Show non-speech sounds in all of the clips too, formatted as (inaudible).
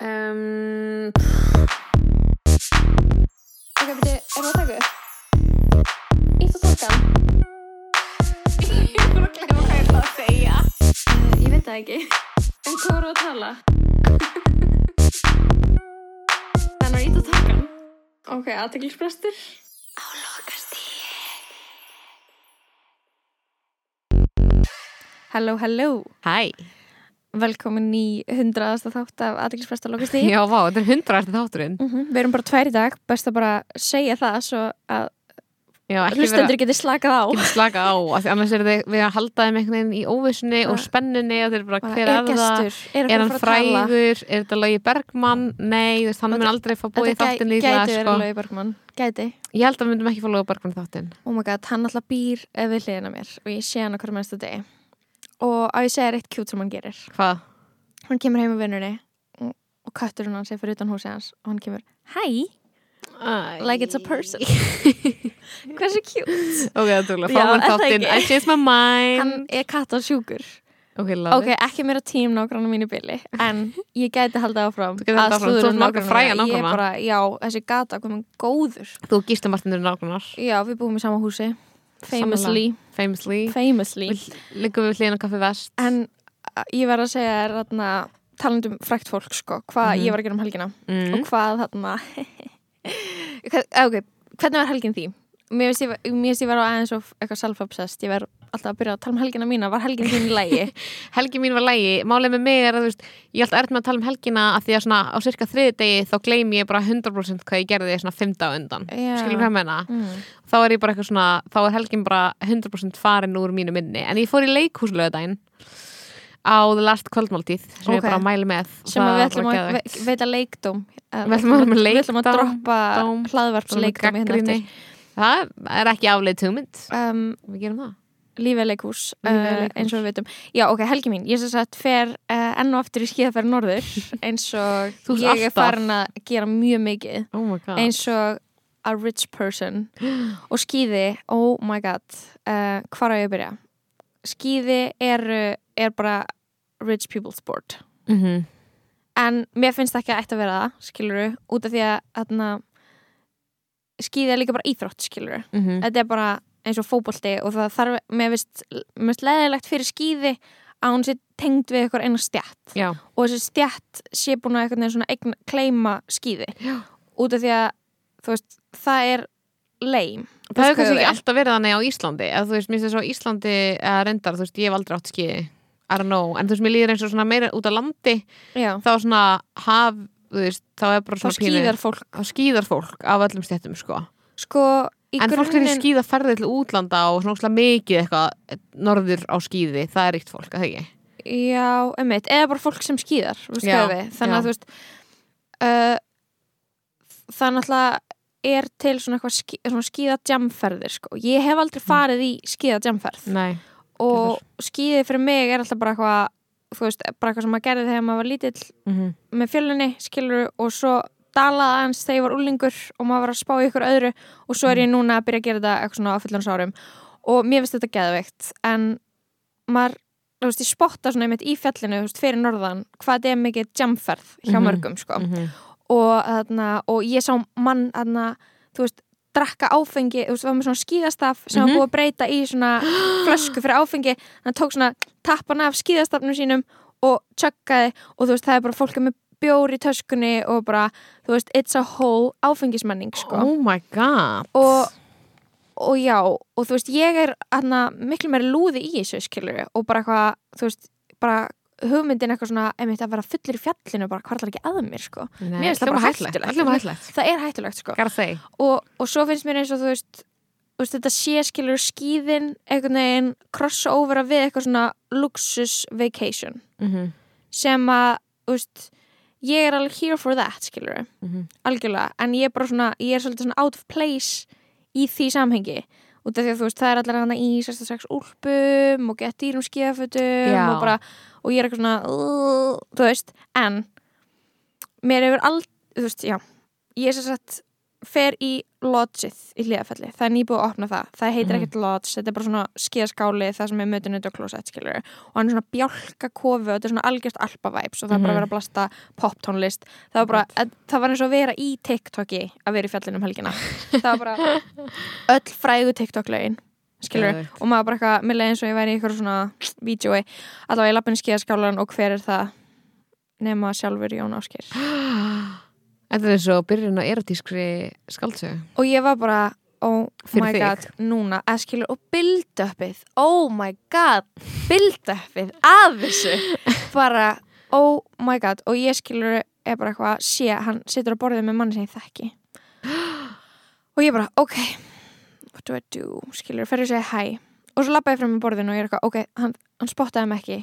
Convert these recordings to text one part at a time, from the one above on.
Um, ok, beti, er það að taka upp? Ítt og takkan? Ég bara að glemma hvað ég ætla að segja. Uh, ég veit það ekki. En hvað voru að tala? Þannig að ítt og takkan. Ok, aðteglisbrestur. Á lokastíði. Halló, halló. Hæ, Velkomin í hundraðasta þátt af aðteglisbrestur lokastíði. já vá, þetta er hundrarasti þátturinn. Mm Við erum bara tvær í dag, best að bara segja það svo að hlustendur geti slakað á. ekki slaka á, af því annars er þið við að halda þeim einhvern veginn í óvissunni og spennunni og þeir bara hver er, það? er, er hann að að frægur, er þetta Logi Bergmann? Nei, þú veist, hann Þetta- mun aldrei fá búið í Þetta þáttin gæ- líklega gæti sko. verið Logi Bergmann. Gæti, ég held að við myndum ekki fá Logi Bergmann í þáttin oh my god, hann alltaf býr við hliðina mér og ég sé hann hverju mennstu degi og á ég segja eitt kjút sem hann gerir. Hvað? hann kemur heim með vinnunni og, og kötturinn hans er fyrir utan húsi hans og hann kemur, hæ, like it's a person. (laughs) Hversu kjút ok, það tókla, Já, fá hann er það þáttin ekki? I changed my mind. Hann er kattasjúkur ok, love ok, ekki mér á tím nágrann mínu bili en ég gæti haldið áfram Þú gætir haldið áfram, þú slúðra ert marga nágranna fræga ég er nágranna. bara, já, þessi gata komið góður. It þú gístum Martinur nákvæmnar já, við búum í sama húsi famously, famously famously liggum við hlýðan kaffi vest en uh, ég verð að segja er þarna talandum frækt fólk sko, hvað Mhm. ég var að gera um helgina mm. og hvað þarna (laughs) ok, hvernig var helgin því? Mér finnst ég, ég vera aðeins of eitthvað self-obsessed, ég verð alltaf að byrja að tala um helgina mína, var helgin þín í lægi? (laughs) helgi mín var lægi, málið með mig er að veist, ég alltaf erð með að tala um helgina að því að svona á cirka þriði degi þá gleym ég bara 100% hvað ég gerði svona 5 dag undan. Já. skilur hvað ég meina? Mm. þá er ég bara eitthvað svona, þá er helgin bara 100% farin úr mínu minni. En ég fór í leikhúslöðdæn á The Last Kvöldmáltíð sem Ok. ég bara mæli með. Sem við ætlum að veita leikdóm. Við ætlum að droppa dóm, það er ekki afleið hugmynd. Um, við gerum það. Lífið uh, eins og við veitum já ok, helgi mín, ég sem sagt fer uh, enn og aftur í skíðaferð norður (laughs) eins og ég er alltaf. farin að gera mjög mikið. Oh eins og a rich person. (gasps) Og skíði, oh my god uh, hvar á ég að byrja? Skíði er, er bara rich people sport mm en mér finnst ekki að ætti að vera það skiluru, út af því að þarna, skíði er líka bara íþrótt skiluru, -hmm. þetta er bara eins og fótbolti og það þarf, mér finnst leðilegt fyrir skíði að hún sé tengd við eitthvað eina stjætt já, og þessi stjætt sé búin að eitthvað svona eign, kleima skíði Já. út af því að þú veist, það er leim það hefur kannski ekki alltaf verið þannig á Íslandi eða þú veist, mér finnst þess að Íslandi eða reyndar, þú veist, ég hef aldrei átt skiði I don't know, en þú veist, mér líður eins og svona meira út á landi, Já, þá svona haf, veist, þá er bara svona pínu- skíðar fólk. þá skíðar fólk af öllum stjættum, sko. Sko, en fólk er í grunninn skíða ferði til útlanda og svona mikið eitthvað norður á skíði, það er ríkt fólk, að ekki? Já, einmitt, eða bara fólk sem við, þannig að þú veist uh, það náttúrulega er til svona skí, svona skíðadjamferðir sko. ég hef aldrei farið í skíðadjamferð Nei, og skíði fyrir mig er alltaf bara eitthvað þú veist, bara eitthvað sem maður gerði þegar maður var lítill mm -hmm. með fjölunni, skilur og svo dalaði aðeins þegar ég var úlingur og maður var að spá ykkur öðru og svo er ég núna að byrja að gera þetta eitthvað svona á fullansárum og mér finnst þetta geðveikt en maður, þú veist, ég spotta svona einmitt í fjallinu, þú veist, fyrir norðan hvað þetta er mikið jamferð hjá Mhm. mörgum sko. Mhm. og, þarna, og ég sá mann þarna, þú veist, drakka áfengi þú veist, var með svona skíðastaf sem var Mhm. búið að breyta í svona (gasps) flösku fyrir áfengi. Hann tók svona tappan af skíðastafnum sínum og tjökkaði og þú veist, það er bara fólk með bjór í töskunni og bara, þú veist, it's a whole áfengismenning, sko. Oh my god. Og, og já, og þú veist, ég er hana, miklu meira lúði í þessu, skilur og bara eitthvað, þú veist, bara hugmyndin eitthvað svona, einmitt að vera fullur í fjallinu bara hvarlar ekki að mér, sko. Nei, Mér finnst það bara hættulegt. hættulegt. Það er hættulegt, sko. Og, og svo finnst mér eins og þú veist, þú veist þetta sé skilur skíðin einhvern veginn crossa over við eitthvað svona luxus vacation. Mhm, sem að, þú veist ég er alveg here for that, skilur mhm. algjörlega, en ég er bara svona ég er svolítið svona out of place í því samhengi út af því að þú veist, það er allir hana í 66 úlpum og gett dýrum skíðafötum Já. og bara, og ég er eitthvað svona uh, þú veist, en mér hefur aldrei, þú veist, já ég er sér sagt fer í lodgeið í hlýðafelli, það er nýbúið að opna það. Það heitir Mhm. ekkert lodge, þetta er bara svona skíðaskáli það sem er mötunut og klósett skilur og hann er svona bjálka kofi og þetta er svona algjörst alpavæps og það er bara Mhm. verið að blasta poptónlist. Það var bara, það var eins og að vera í TikToki að vera í fjallinu um helgina. Það var bara (laughs) öll frægu TikTok-lögin skilur Geðveikt. og maður bara eitthvað, mér leiði eins og ég væri í eitthvað svona vídjói, allavega ég lappin í skíðaskálan og hver er það? Nema sjálfur Jón Áskir (gasps) Þetta er eins og byrjun á erotískri skaldsögu og ég var bara oh Fyrir my þig. god, núna að skilur og build-upið, oh my god build-upið af þessu. (laughs) Bara, oh my god og ég skilur er bara eitthvað sé, hann situr á borðið með manni sem ég þekki. (gasps) Og ég bara, ok what do I do, skilur, fer ég að segja hæ og svo labba ég fram með borðinu og ég er eitthvað ok, hann, hann spottaði mig ekki.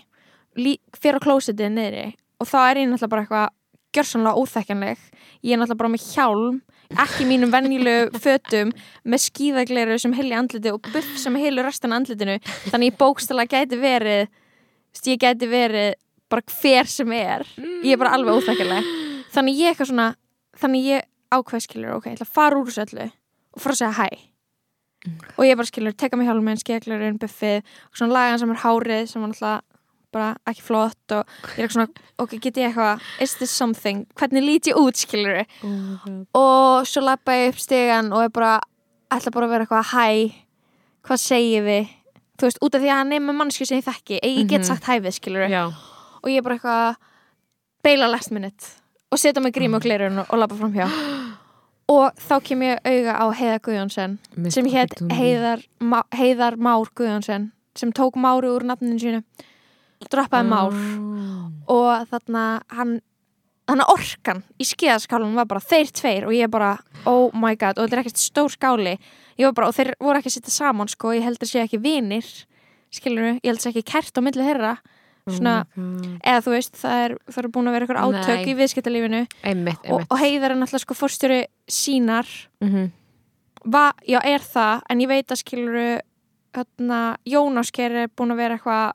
Lí, fyrir á klósitið niðri. Og þá er ég náttúrulega bara eitthvað gjörsanlega óþekkanleg ég er náttúrulega bara með hjálm ekki mínum venjulegu fötum með skíðagleru sem heilir andliti og buff sem heilir restan andlitinu. Þannig ég bókstala gæti verið ég gæti verið bara hver sem er. Ég er bara alveg óþekkanleg þannig ég eitthvað svona þannig ég ákveð skilur, ok, ég ætla að fara úr þessu öllu og fara að segja hæ. Og ég bara skilur, teka mig hjálminn, skíðaglerun, buffið og svona lagan sem er hárið sem var náttúrulega bara ekki flott og ég er eitthvað svona, ok, get ég eitthvað is this something, hvernig lít ég út skilur og svo lappa ég upp stegan og er bara ætla bara að vera eitthvað hæ hvað segir við þú veist, út af því að hann er með mannskju sem ég þekki ég get Mhm. sagt hæfið, skilur Já, og ég er bara eitthvað beila last minute. Og setja mig grímu og glerun og, og lappa fram hjá (gasps) og þá kem ég auga á Heiðar Guðjónsson sem hétt Heiðar, Heiðar Már Guðjónsson sem tók Máru úr nafninu sínu droppaði Már og þarna hann þannig orkan í skíðaskálunum var bara þeir tveir og ég bara, oh my god og þetta er ekkert stór skáli. Bara, og þeir voru ekki að setja saman sko, ég heldur sé ekki vinir skilur ég heldur sé ekki kært á milli þeirra. Svona, eða þú veist það er, það er búin að vera ykkur átök Nei. í viðskiptalífinu. Einmitt, og, og heiðar er náttúrulega sko fórstjóri sínar. Mhm. Va, já, er það, en ég veit að skiluru hérna, Jónasker er búin að vera eitthvað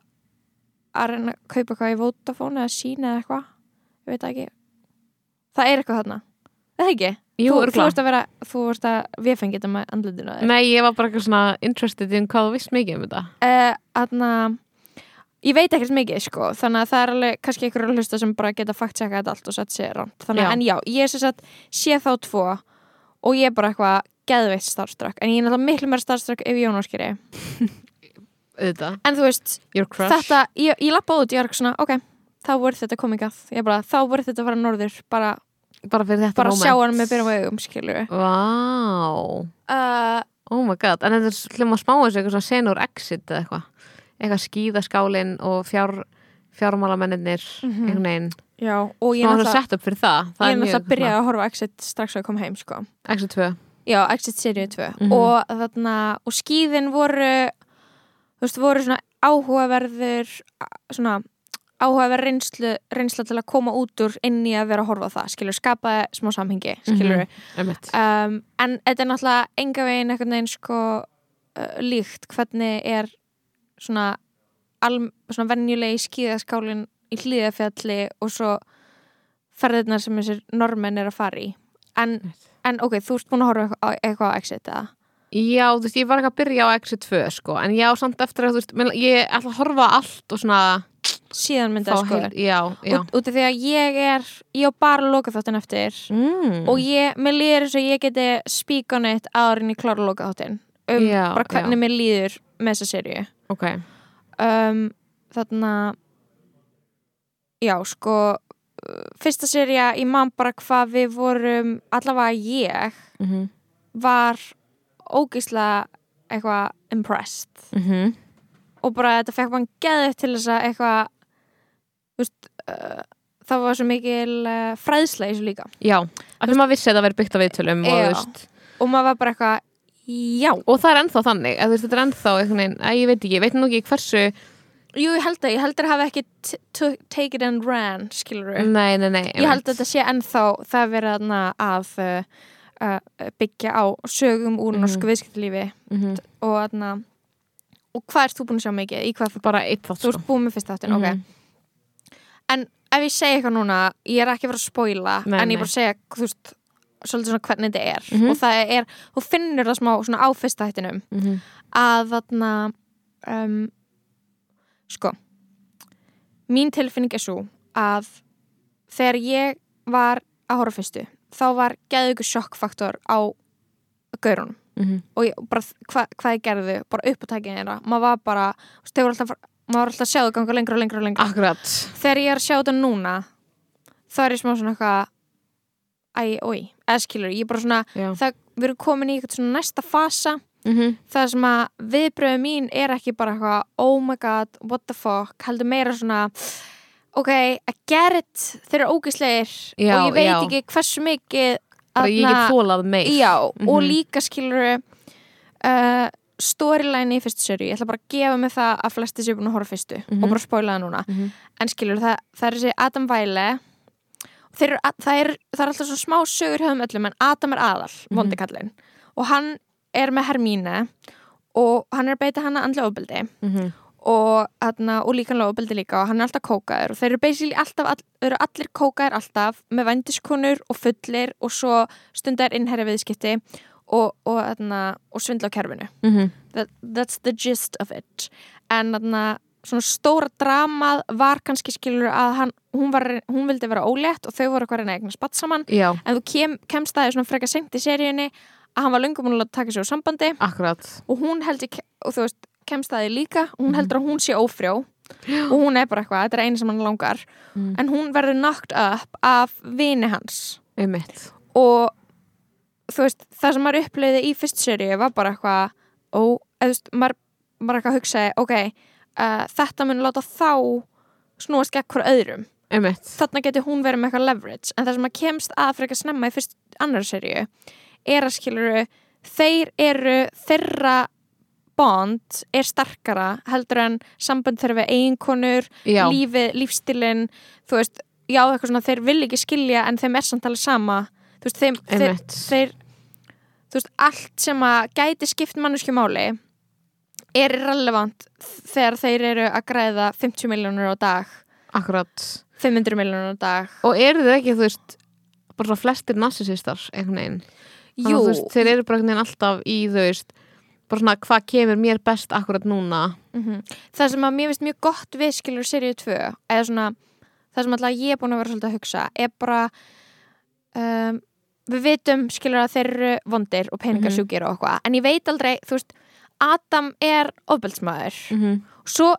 að reyna að kaupa eitthvað í Vodafone eða sína eða eitthvað. Ég veit ekki. Það er eitthvað þarna, er það ekki? Jú, þú, þú vorst að vera, þú vorst að viðfengi þetta með andlutinu Nei, ég var bara eitthvað svona interested in hvað þú vist mikið um þetta. Uh, Þarna ég veit ekkert mikið sko. Þannig að það er alveg kannski einhverju að hlusta sem bara geta þetta allt og satt sér ránt þannig að en já, ég er sem sagt sé þá tvo og ég er bara eitthvað geðveitt starfströkk en ég er náttúrulega miklu meira starfströkk ef Jón Áskeri (laughs) Auðvitað, en þú veist, þetta, ég, ég lappa út ég er eitthvað svona, ok, þá voru þetta komið gað ég bara, þá voru þetta að fara norður bara, Bara fyrir þetta bara sjá hann með byrjum augum, skilur Vá, uh, oh my god En þetta er hljóma smá þessu eitthvað svona senur exit eða eitthvað. Eitthvað skíðaskálin og fjár, fjármálamennir Mhm. einhvern veginn. Já, og ég er náttúrulega að byrja að horfa Exit strax að ég kom heim, sko. Exit 2 Já, Exit seríu 2 Mhm. og þarna, og skíðin voru þú veist, voru svona áhugaverður svona áhugaverð reynslu, reynsla til að koma út úr inn í að vera að horfa á það, skilur, skapaði smá samhengi, skilur Einmitt. Um, en þetta er náttúrulega enga veginn einhvern veginn sko uh, líkt. Hvernig er svona, svona venjulegi skíðaskálin í hlýðafjalli og svo ferðirnar sem þessir normenn er að fara í? En, en ok, þú ert búin að horfa á eitthvað á Exit eða? Já, þú veist, ég var ekki að byrja á Exit 2 sko En já, samt eftir að þú veist mér- Ég ætla að horfa á allt og svona síðan myndi fá að sko já út, út af því að ég er ég á bara loka þáttin eftir mm. og ég, mér líður eins og ég geti speak on it árin í klára loka þáttin um Já, bara hvernig já. mér líður með þessa serju Ok, um, þarna já sko fyrsta serja, ég man bara hvað við vorum, allavega ég mhm. var ógeðslega eitthvað impressed. Mhm. og bara þetta fekk mann geðið til þess að eitthvað uh, það var svo mikil uh, fræðsla í þessu líka. Já, af því maður vissi að það verið byggt á viðtölum og, veist, og maður var bara eitthvað já, og það er ennþá þannig að, veist, þetta er ennþá veginn, að, ég veit ekki, ég veit nú ekki hversu jú ég held að ég held að hafa ekki t- t- take it and ran skilur Nei, nei, nei ég held að þetta sé ennþá það er verið að uh, uh, byggja á sögum úr Mhm. norsku viðskiptalífi mm og þarna og hvað ert þú búin að sjá mikið? Í hvað Bara eitt þátt þú sko ert búin með fyrst þáttin, ok Mhm. en ef ég segi eitthvað núna ég er ekki að fara að spoila Nei, en ég bara segja, þú veist svolítið svona hvernig þetta er Mhm. og það er, þú finnur það smá svona á fyrsta hættinum Mhm. að þarna um, sko mín tilfinning er svo að þegar ég var að horfa fyrstu þá var geðu ykkur sjokkfaktor á gaurunum Mhm. og ég, bara hva, hvað ég gerði bara upp á tækinu þeirra maður var bara, þeir voru alltaf maður var alltaf að sjá það ganga lengra og lengra og lengra Akkurat þegar ég er að sjá þetta núna þá er ég smá svona eitthvað æ, oi, eða skilur, ég er bara svona Já. það, við erum komin í eitthvað svona næsta fasa Mhm. það sem að viðbröðu mín er ekki bara eitthvað oh my god, what the fuck heldur meira svona ok, I get it, þeir eru ógislegir Já, og ég veit já. ekki hversu mikið Bara ég þarna- get þólað meir já, og Mhm. líka skilur uh, storyline í fyrstu seri ég ætla bara að gefa mig það að flesti séu búin að horfa fyrstu Mhm. og bara spoila það núna Mhm. en skilur það, það er þessi Adam Væle þeir það, er, það er alltaf svona smá sögur höfum öllum en Adam er aðal, Mhm. vondikallin og hann er með Hermíne og hann er að beita hana andlega ofbeldi Mhm. Og, og líkanlega ofbeldi líka og hann er alltaf kókaður. Og þeir eru alltaf, all, eru allir kókaðir alltaf með vændiskonur og fullir og svo stundar innherja viðskipti og, og, hana, og svindla á kerfinu. Mhm. That, that's the gist of it. En þarna svona stóra dramað var kannski skilur að hann, hún, var, hún vildi vera ólétt og þau voru eitthvað að reyna að eigna spatt saman. Já, en þú kem, kemst það svona frekar seint í seríunni að hann var löngum múin að taka sér úr sambandi. Akkurat. Og hún heldur, og þú veist, kemst það í líka. Hún Mhm. heldur að hún sé ófrjó og hún er bara eitthvað, þetta er eini sem hann langar. Mm. en hún verður knocked up af vini hans. Einmitt. Og þú veist, það sem maður upplýði í fyrst seríu var bara eitthvað og veist, maður, maður eitthvað hugsaði ok, uh, þetta mun láta þá snúast gegn hver öðrum. Einmitt. Þarna getur hún verið með eitthvað leverage. En það sem maður kemst að frekar snemma í fyrst annar seríu er að skiluru þeir eru þeirra bond er starkara heldur en samband þeirra við eiginkonur Já, lífið, lífstilin þú veist, já eitthvað svona þeir vil ekki skilja en þeim er samt alveg sama. Þú veist, þeim, þeir, þeir þú veist, allt sem að gæti skipt manneskju máli er relevant þegar þeir eru að græða 50 miljónur á dag. Akkurat. 500 miljónur á dag. Og eru þið ekki, þú veist bara flestir narsisistar einhvern veginn? Þannig að Jú, þú veist, þeir eru bara einhvern veginn alltaf í þú veist bara svona hvað kemur mér best akkurat núna. Mhm. það sem að mér finnst mjög gott við skilur seríu 2 eða svona, það sem alltaf ég er búin að vera svolítið að hugsa er bara um, við vitum skilur að þeir eru vondir og peningasjúkir og eitthvað, en ég veit aldrei þú veist, Adam er ofbeldsmaður mm -hmm. svo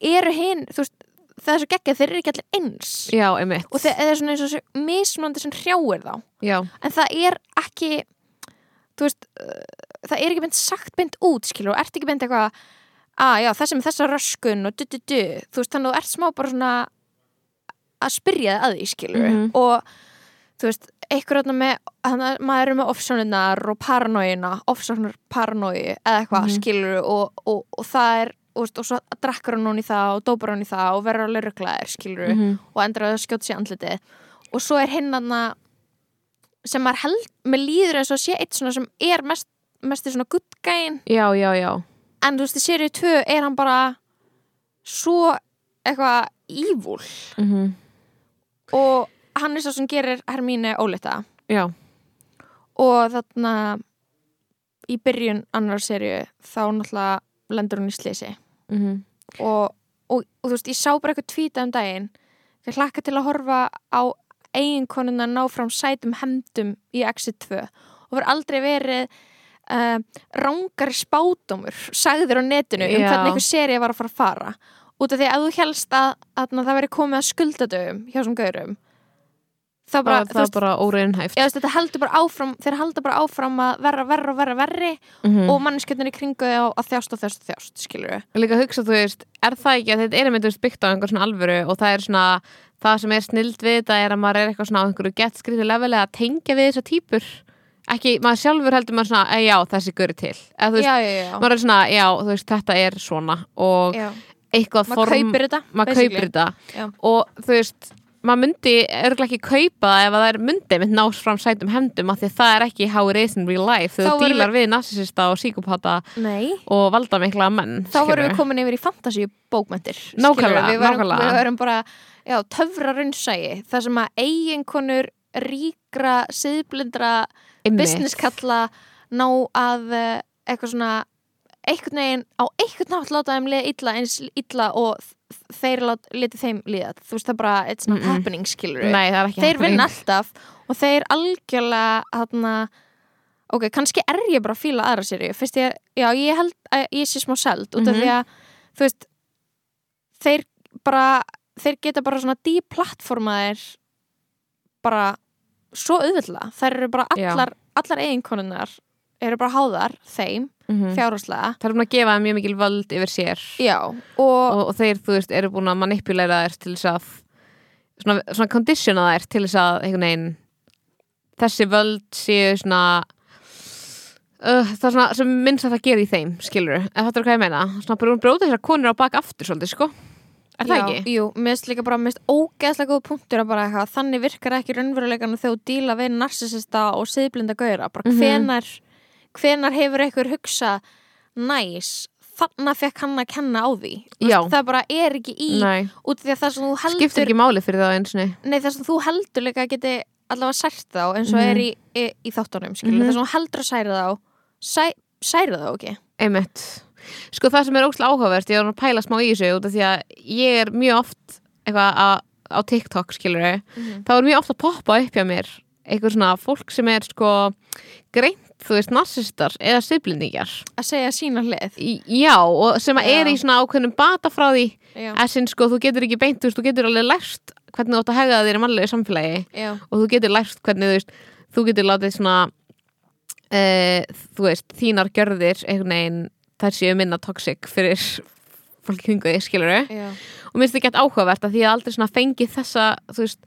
eru hinn, þú veist það er svo geggjað, þeir eru ekki allir eins. Já, og þeir eru svona eins og mismunandi sem hrjáir þá. Já, en það er ekki þú veist það er ekki beint sagt beint út skilur og ert ekki beint eitthvað að já þessi með þessa röskun og du du du þú veist þannig að þú ert smá bara svona að spyrja það að því skilur Mhm. og þú veist einhver öðna með þannig að maður er með ofsónunar og paranóina ofsónunar paranói eða eitthvað Mhm. skilur og, og, og það er og, og svo drakkar hann hún í það og dópar hann í það og verður alveg rugglaðir skilur Mhm. og endur að skjóta sér andliti og svo er hinn hann sem maður held, með líður eins og sé eitt svona sem er mest, mest svona guttgæin, já, já, já. En þú veist í sériu 2 er hann bara svo eitthvað ívúl mm og hann er svo sem gerir Hermínu ólita Já, og þarna í byrjun annar sériu þá náttúrulega lendur hún í slisi mm og, og, og þú veist, ég sá bara eitthvað tvíta um daginn. Ég hlakka til að horfa á eiginkonuna ná fram sætum hemdum í Exit 2 og verður aldrei verið uh, rángari spátumur sagður á netinu um Já. hvernig einhver séri var að fara að fara út af því að þú helst að, að það veri komið að skuldadöfum hjá svona gaurum þá bara, það, það veist, bara óreynhæft Já, þetta heldur bara áfram, þeir halda bara áfram að verra, verra, verra, verri mm og manneskjöndin í kringu þau að þjást og þjást og þjást, skilur við. Líka hugsa, þú veist, er það ekki að þetta er einmitt byggt á einhver svona alvöru og það er svona, það sem er snild við þetta er að maður er eitthvað svona á einhverju gett skrítið leveli að tengja við þessar típur ekki, maður sjálfur heldur maður svona, "Eh, já, þessi göri til þú veist, Já, já, já. maður er svona, já, þú veist, þetta er svona og eitthvað Maður form kaupir þetta, maður basically. kaupir þetta Já. og þú veist, maður myndi örgulega ekki kaupa það ef að það er myndi mynd nást fram sætum hendum af því að það er ekki how it is in real life Þá þegar þú vorum dílar við narsisista og síkopata Nei. og valda mikla menn Þá vorum við skilurðu. komin yfir í fantasíu bókmentir. Nákvæmlega, Við varum, nákvæmlega. við varum bara, já, töfra raunsægi. Það sem að eiginkonur ríkra, siðblindra. Business kalla ná að eh, eitthvað svona einhvern veginn á einhvern nátt láta þeim liða illa eins illa og þeir liti þeim liða þú veist það bara, it's not Mm-mm. happening skilur Nei, er þeir happening. vinna alltaf og þeir algjörlega þarna ok, kannski er ég bara að fíla aðra sér fyrst ég, já, ég held að ég sé smá seld út af því að, þú veist þeir bara þeir geta bara svona deplatformaðir bara svo auðvitað, þær eru bara allar allar eiginkonunnar eru bara háðar þeim, Mhm. fjárhagslega. Það er búin að gefa mjög mikil völd yfir sér. Já, og, og, og þeir, þú veist, eru búin að manipulera þær til þess að svona, svona conditiona þær til þess að einhvern veginn þessi völd séu svona uh, það er svona sem minnst að það gera í þeim skilur, eða þetta er hvað ég meina? Svona bara bróta þessar konur á bak aftur svolítið, sko er það já, ekki? Jú, mér finnst líka bara finnst ógeðslega góð punktur að bara eitthvað þannig virkar ekki raunverulegan þegar þú díla við narsisista og siðblinda gauðra bara Mhm. hvenar, hvenar hefur einhver hugsa næs þannig fekk hann að kenna á því veist, það bara er ekki í Nei, út af því að það sem þú skiptir heldur ekki máli fyrir það eins og nei, það sem þú heldur líka geti allavega sært þá eins og Mhm. er í, í, í þáttunum skilur, Mhm. það sem þú heldur að særa þá sæ, særa þá ekki einmitt sko það sem er óslega áhugavert, ég var að pæla smá í þessu út af því að ég er mjög oft eitthvað að- á TikTok skilur Mhm. þá er mjög ofta að poppa upp hjá mér eitthvað svona fólk sem er sko greint, þú veist, narsistar eða siðblindingar að segja sína hlið. Í- já, og sem að Já. er í svona ákveðnum bata frá því já, essin sko, þú getur ekki beint, þú veist, þú getur alveg lært hvernig þú átt að hega þér í mannlegu samfélagi já, og þú getur lært hvernig, þú veist þú getur látið svona uh, þú veist, þínar gjörðir einhvern veginn, þær séu minna toxic fyrir fólki kringu þig, skilur já, og mér finnst það gett áhugavert að því að aldrei fengið þessa, þú veist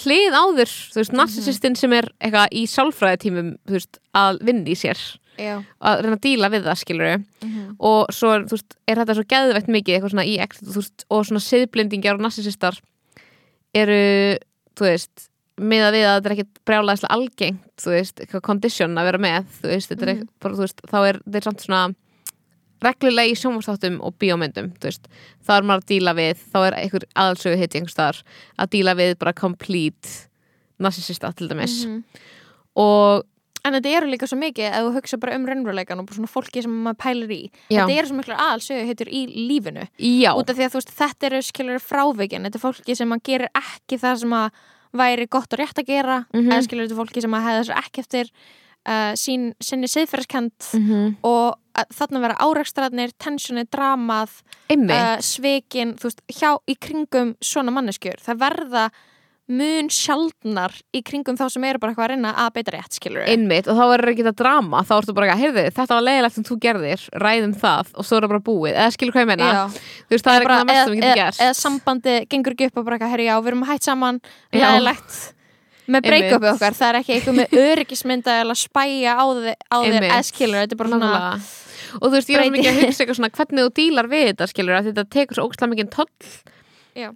hlið áður, þú veist, narsisistinn sem er eitthvað í sálfræðitímum, þú veist að vinna í sér, já. Að reyna að díla við það, skilur mhm. og svo, þú veist, er þetta svo geðveitt mikið eitthvað svona í exit, þú veist, og svona siðblendingar og narsisistar eru, þú veist með að við að þetta er ekkit brjálæðislega algengt þú veist, eitthvað condition að vera með þú veist, þetta mm. bara, reglulega í sjónvarsþáttum og bíómyndum, þá er maður að díla við, þá er einhver aðalsögu hitt að díla við bara complete narsisista til dæmis Mhm. og En þetta eru líka svo mikið að þú hugsa bara um raunveruleikan og bara svona fólki sem maður pælir í. Já. Þetta eru svo miklu aðalsögu heitur í lífinu. já, Út af því að veist, þetta eru skilur frávikin. Þetta er fólki sem maður gerir ekki það sem að væri gott og rétt að gera. Mhm. Eða skilur þetta er fólki sem maður hefði þessu ekki eftir uh, sín, sinni siðferðskend mm og uh, þarna vera árekstræðnir, tensjoni, dramað, uh, svekin, þú veist, hjá í kringum svona manneskjur. Það verða mun sjaldnar í kringum þá sem eru bara eitthvað að reyna að beita rétt, skilur Einmitt, og þá verður ekki það drama. Þá ertu bara ekki að, heyrðu, þetta var leiðilegt sem þú gerðir ræðum það. Og svo er það bara búið. Eða skilur hvað ég meina, Já. þú veist, það er ekki bara, það mest sem við getum gert eða sambandi gengur ekki upp og bara eitthvað, herri já, við erum hætt saman Já. Með break-upi okkar, það er ekki eitthvað með (laughs) öryggismynda eða spæja á, þér Einmitt. eða skilur, þetta er bara svona og þú veist, ég breyti- mikið að hugsa eitthvað svona hvernig þú dílar við þetta, skilur að þetta tekur svo ógstlega mikið toll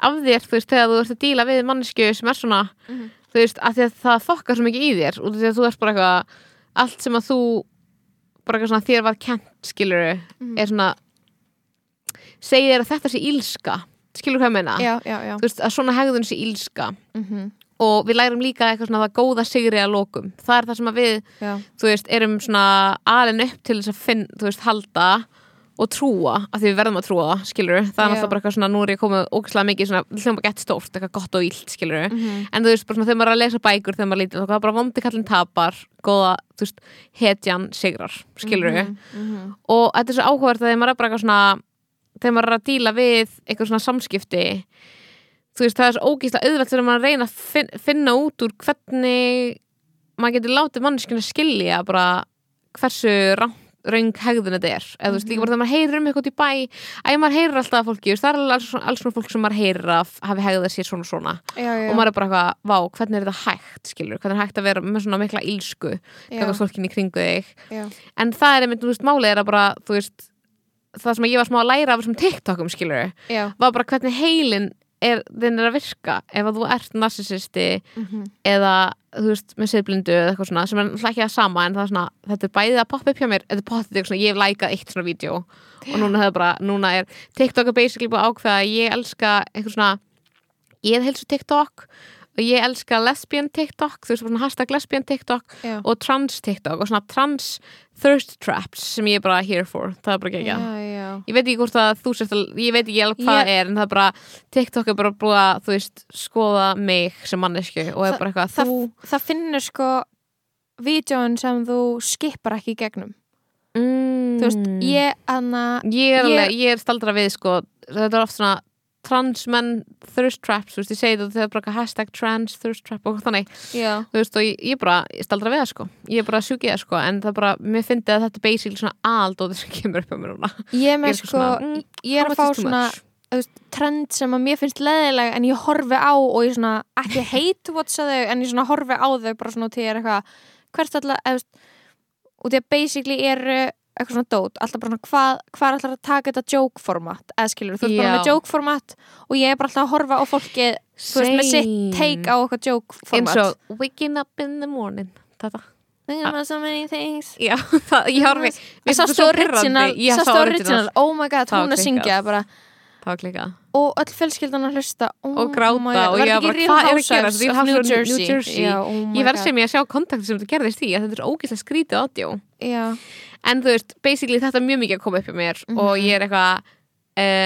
af þér, þú veist, þegar þú ert að díla við mannesku sem er svona, Mhm. þú veist, að að það fokkar svo mikið í þér og því að þú ert bara eitthvað allt sem að þú bara eitthvað svona þér var kent, skilur Mhm. er svona segir þér að þetta sé ílska skilur hvað ég meina? já, já, já, þú veist, að svona hegðun sé ílska mm og við lærum líka eitthvað svona það góða sigri að lokum það er það sem að við, já. þú veist, erum svona alin upp til þess að finn, þú veist, halda og trúa, af því við verðum að trúa skilur, það er náttúrulega bara eitthvað svona nú er ég komið ógæslega mikið svona, hljóma gett stórt eitthvað gott og ílt, skilur Mhm. en þú veist, bara svona þegar maður er að lesa bækur þegar maður lítið, þá er bara vondi kallin tapar góða, þú veist, hetjan sigrar, skilur Mhm, mhm. og þetta er svo áhugavert að þegar maður er bara eitthvað svona þegar maður er að díla við eitthvað svona samskipti þú veist, það er svo ógíslega auðvelt þegar maður að reyna að fin finna út úr hvernig maður getur látið manneskinu skilja bara hversu raung hegðun þetta er. Eða þú veist, líka bara þegar maður heyrir um eitthvað í bæ að maður heyrir alltaf að fólki, þú veist, það er alls, alls svona fólk sem maður heyrir að hafi hegðað sér svona svona. Já, já, og maður er bara eitthvað, vá, hvernig er þetta hægt skilur, hvernig er hægt að vera með svona mikla ílsku hvernig fólkinni kringu þig? Já. en það er einmitt, þú veist, málið er að bara þú veist, það sem ég var smá að læra af þessum TikTokum, skilur, var bara hvernig heilin er, þinn er að virka ef að þú ert narsisisti mhm. eða, þú veist, með siðblindu eða eitthvað svona, sem er ekki það sama en það er svona, þetta er bæðið að poppa upp hjá mér þetta er pottið eitthvað svona, ég hef lækað eitt svona vídeo og núna hefur bara, núna er TikTok er basically búið að ákveða að ég elska eitthvað svona ég heilsu TikTok og ég elska lesbian TikTok þú veist, svona hashtag lesbian TikTok já, og trans TikTok og svona trans thirst traps sem ég er bara here for það er bara ekki ekki ég veit ekki hvort að þú sérst ég veit ekki alveg hvað er en það er bara TikTok er bara búið að þú veist skoða mig sem mannesku og er Þa- bara eitthvað það, þú það finnur sko vídjóin sem þú skipar ekki í gegnum. Mm, þú veist, ég anna ég er, ég- alveg, ég er staldra við sko þetta er oft svona trans menn thirst traps, þú veist, ég segi þetta þegar bara hashtag trans thirst trap og þannig. Já, þú veist, og ég, ég bara, ég staldra við það sko. Ég er bara að sjúki það sko, en það bara mér fyndi að þetta er basically svona aldóðir sem kemur upp á mér núna. Ég Ég er sko svona, mm, ég er að fá svona veist, trend sem að mér finnst leðileg en ég horfi á og ég svona ekki (laughs) hate whatsa þau en ég svona horfi á þau bara svona til ég er eitthvað hvert alltaf, eða, þú veist, og því að basically eru eitthvað svona dót, alltaf bara svona hvað, hvað er alltaf að taka þetta joke format eða skilur, þú ert bara með joke format og ég er bara alltaf að horfa á fólki þú veist, með sitt take á eitthvað joke eins format og waking up in the morning þetta about so many things. Já, (laughs) það, ég horfi. Ég sá original, oh my god, hún að syngja bara Var klikað og öll fjölskyldan að hlusta. Oh Og gráta og var ég Real hvað er að? Real of Housewives New of New Jersey, Jersey. Já, oh Ég verð sem ég að sjá kontakt sem þetta gerðist í að þetta er ógeðslega skrítið ádjó Já, En þú veist, basically þetta er mjög mikið að koma upp í mér Mhm. og ég er eitthvað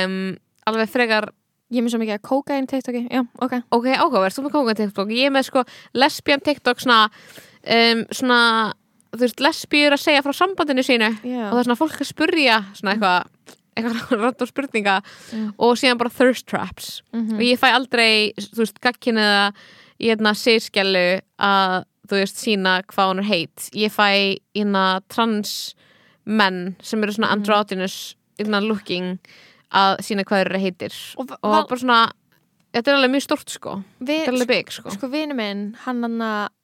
um, alveg frekar ég er með svo mikið að kókain TikToki, já, ok. Áhugaverð, þú með kongan TikTok. Ég er með sko lesbian TikTok svona, um, svona þú veist, lesbíur að segja frá sambandinu sínu. Já, og það er svona fólk að spurja svona eitthvað eitthvað (laughs) random spurninga Mm. og síðan bara thirst traps Mhm. og ég fæ aldrei, þú veist, gagkin eða í hérna sérskjælu að þú veist, sína hvað hún er heit ég fæ hérna trans menn sem eru svona Mhm. androgynous hérna looking að sína hvað þeir eru heitir og, og bara svona þetta er alveg mjög stort sko við, þetta er alveg big sko sko vinu minn, hann hann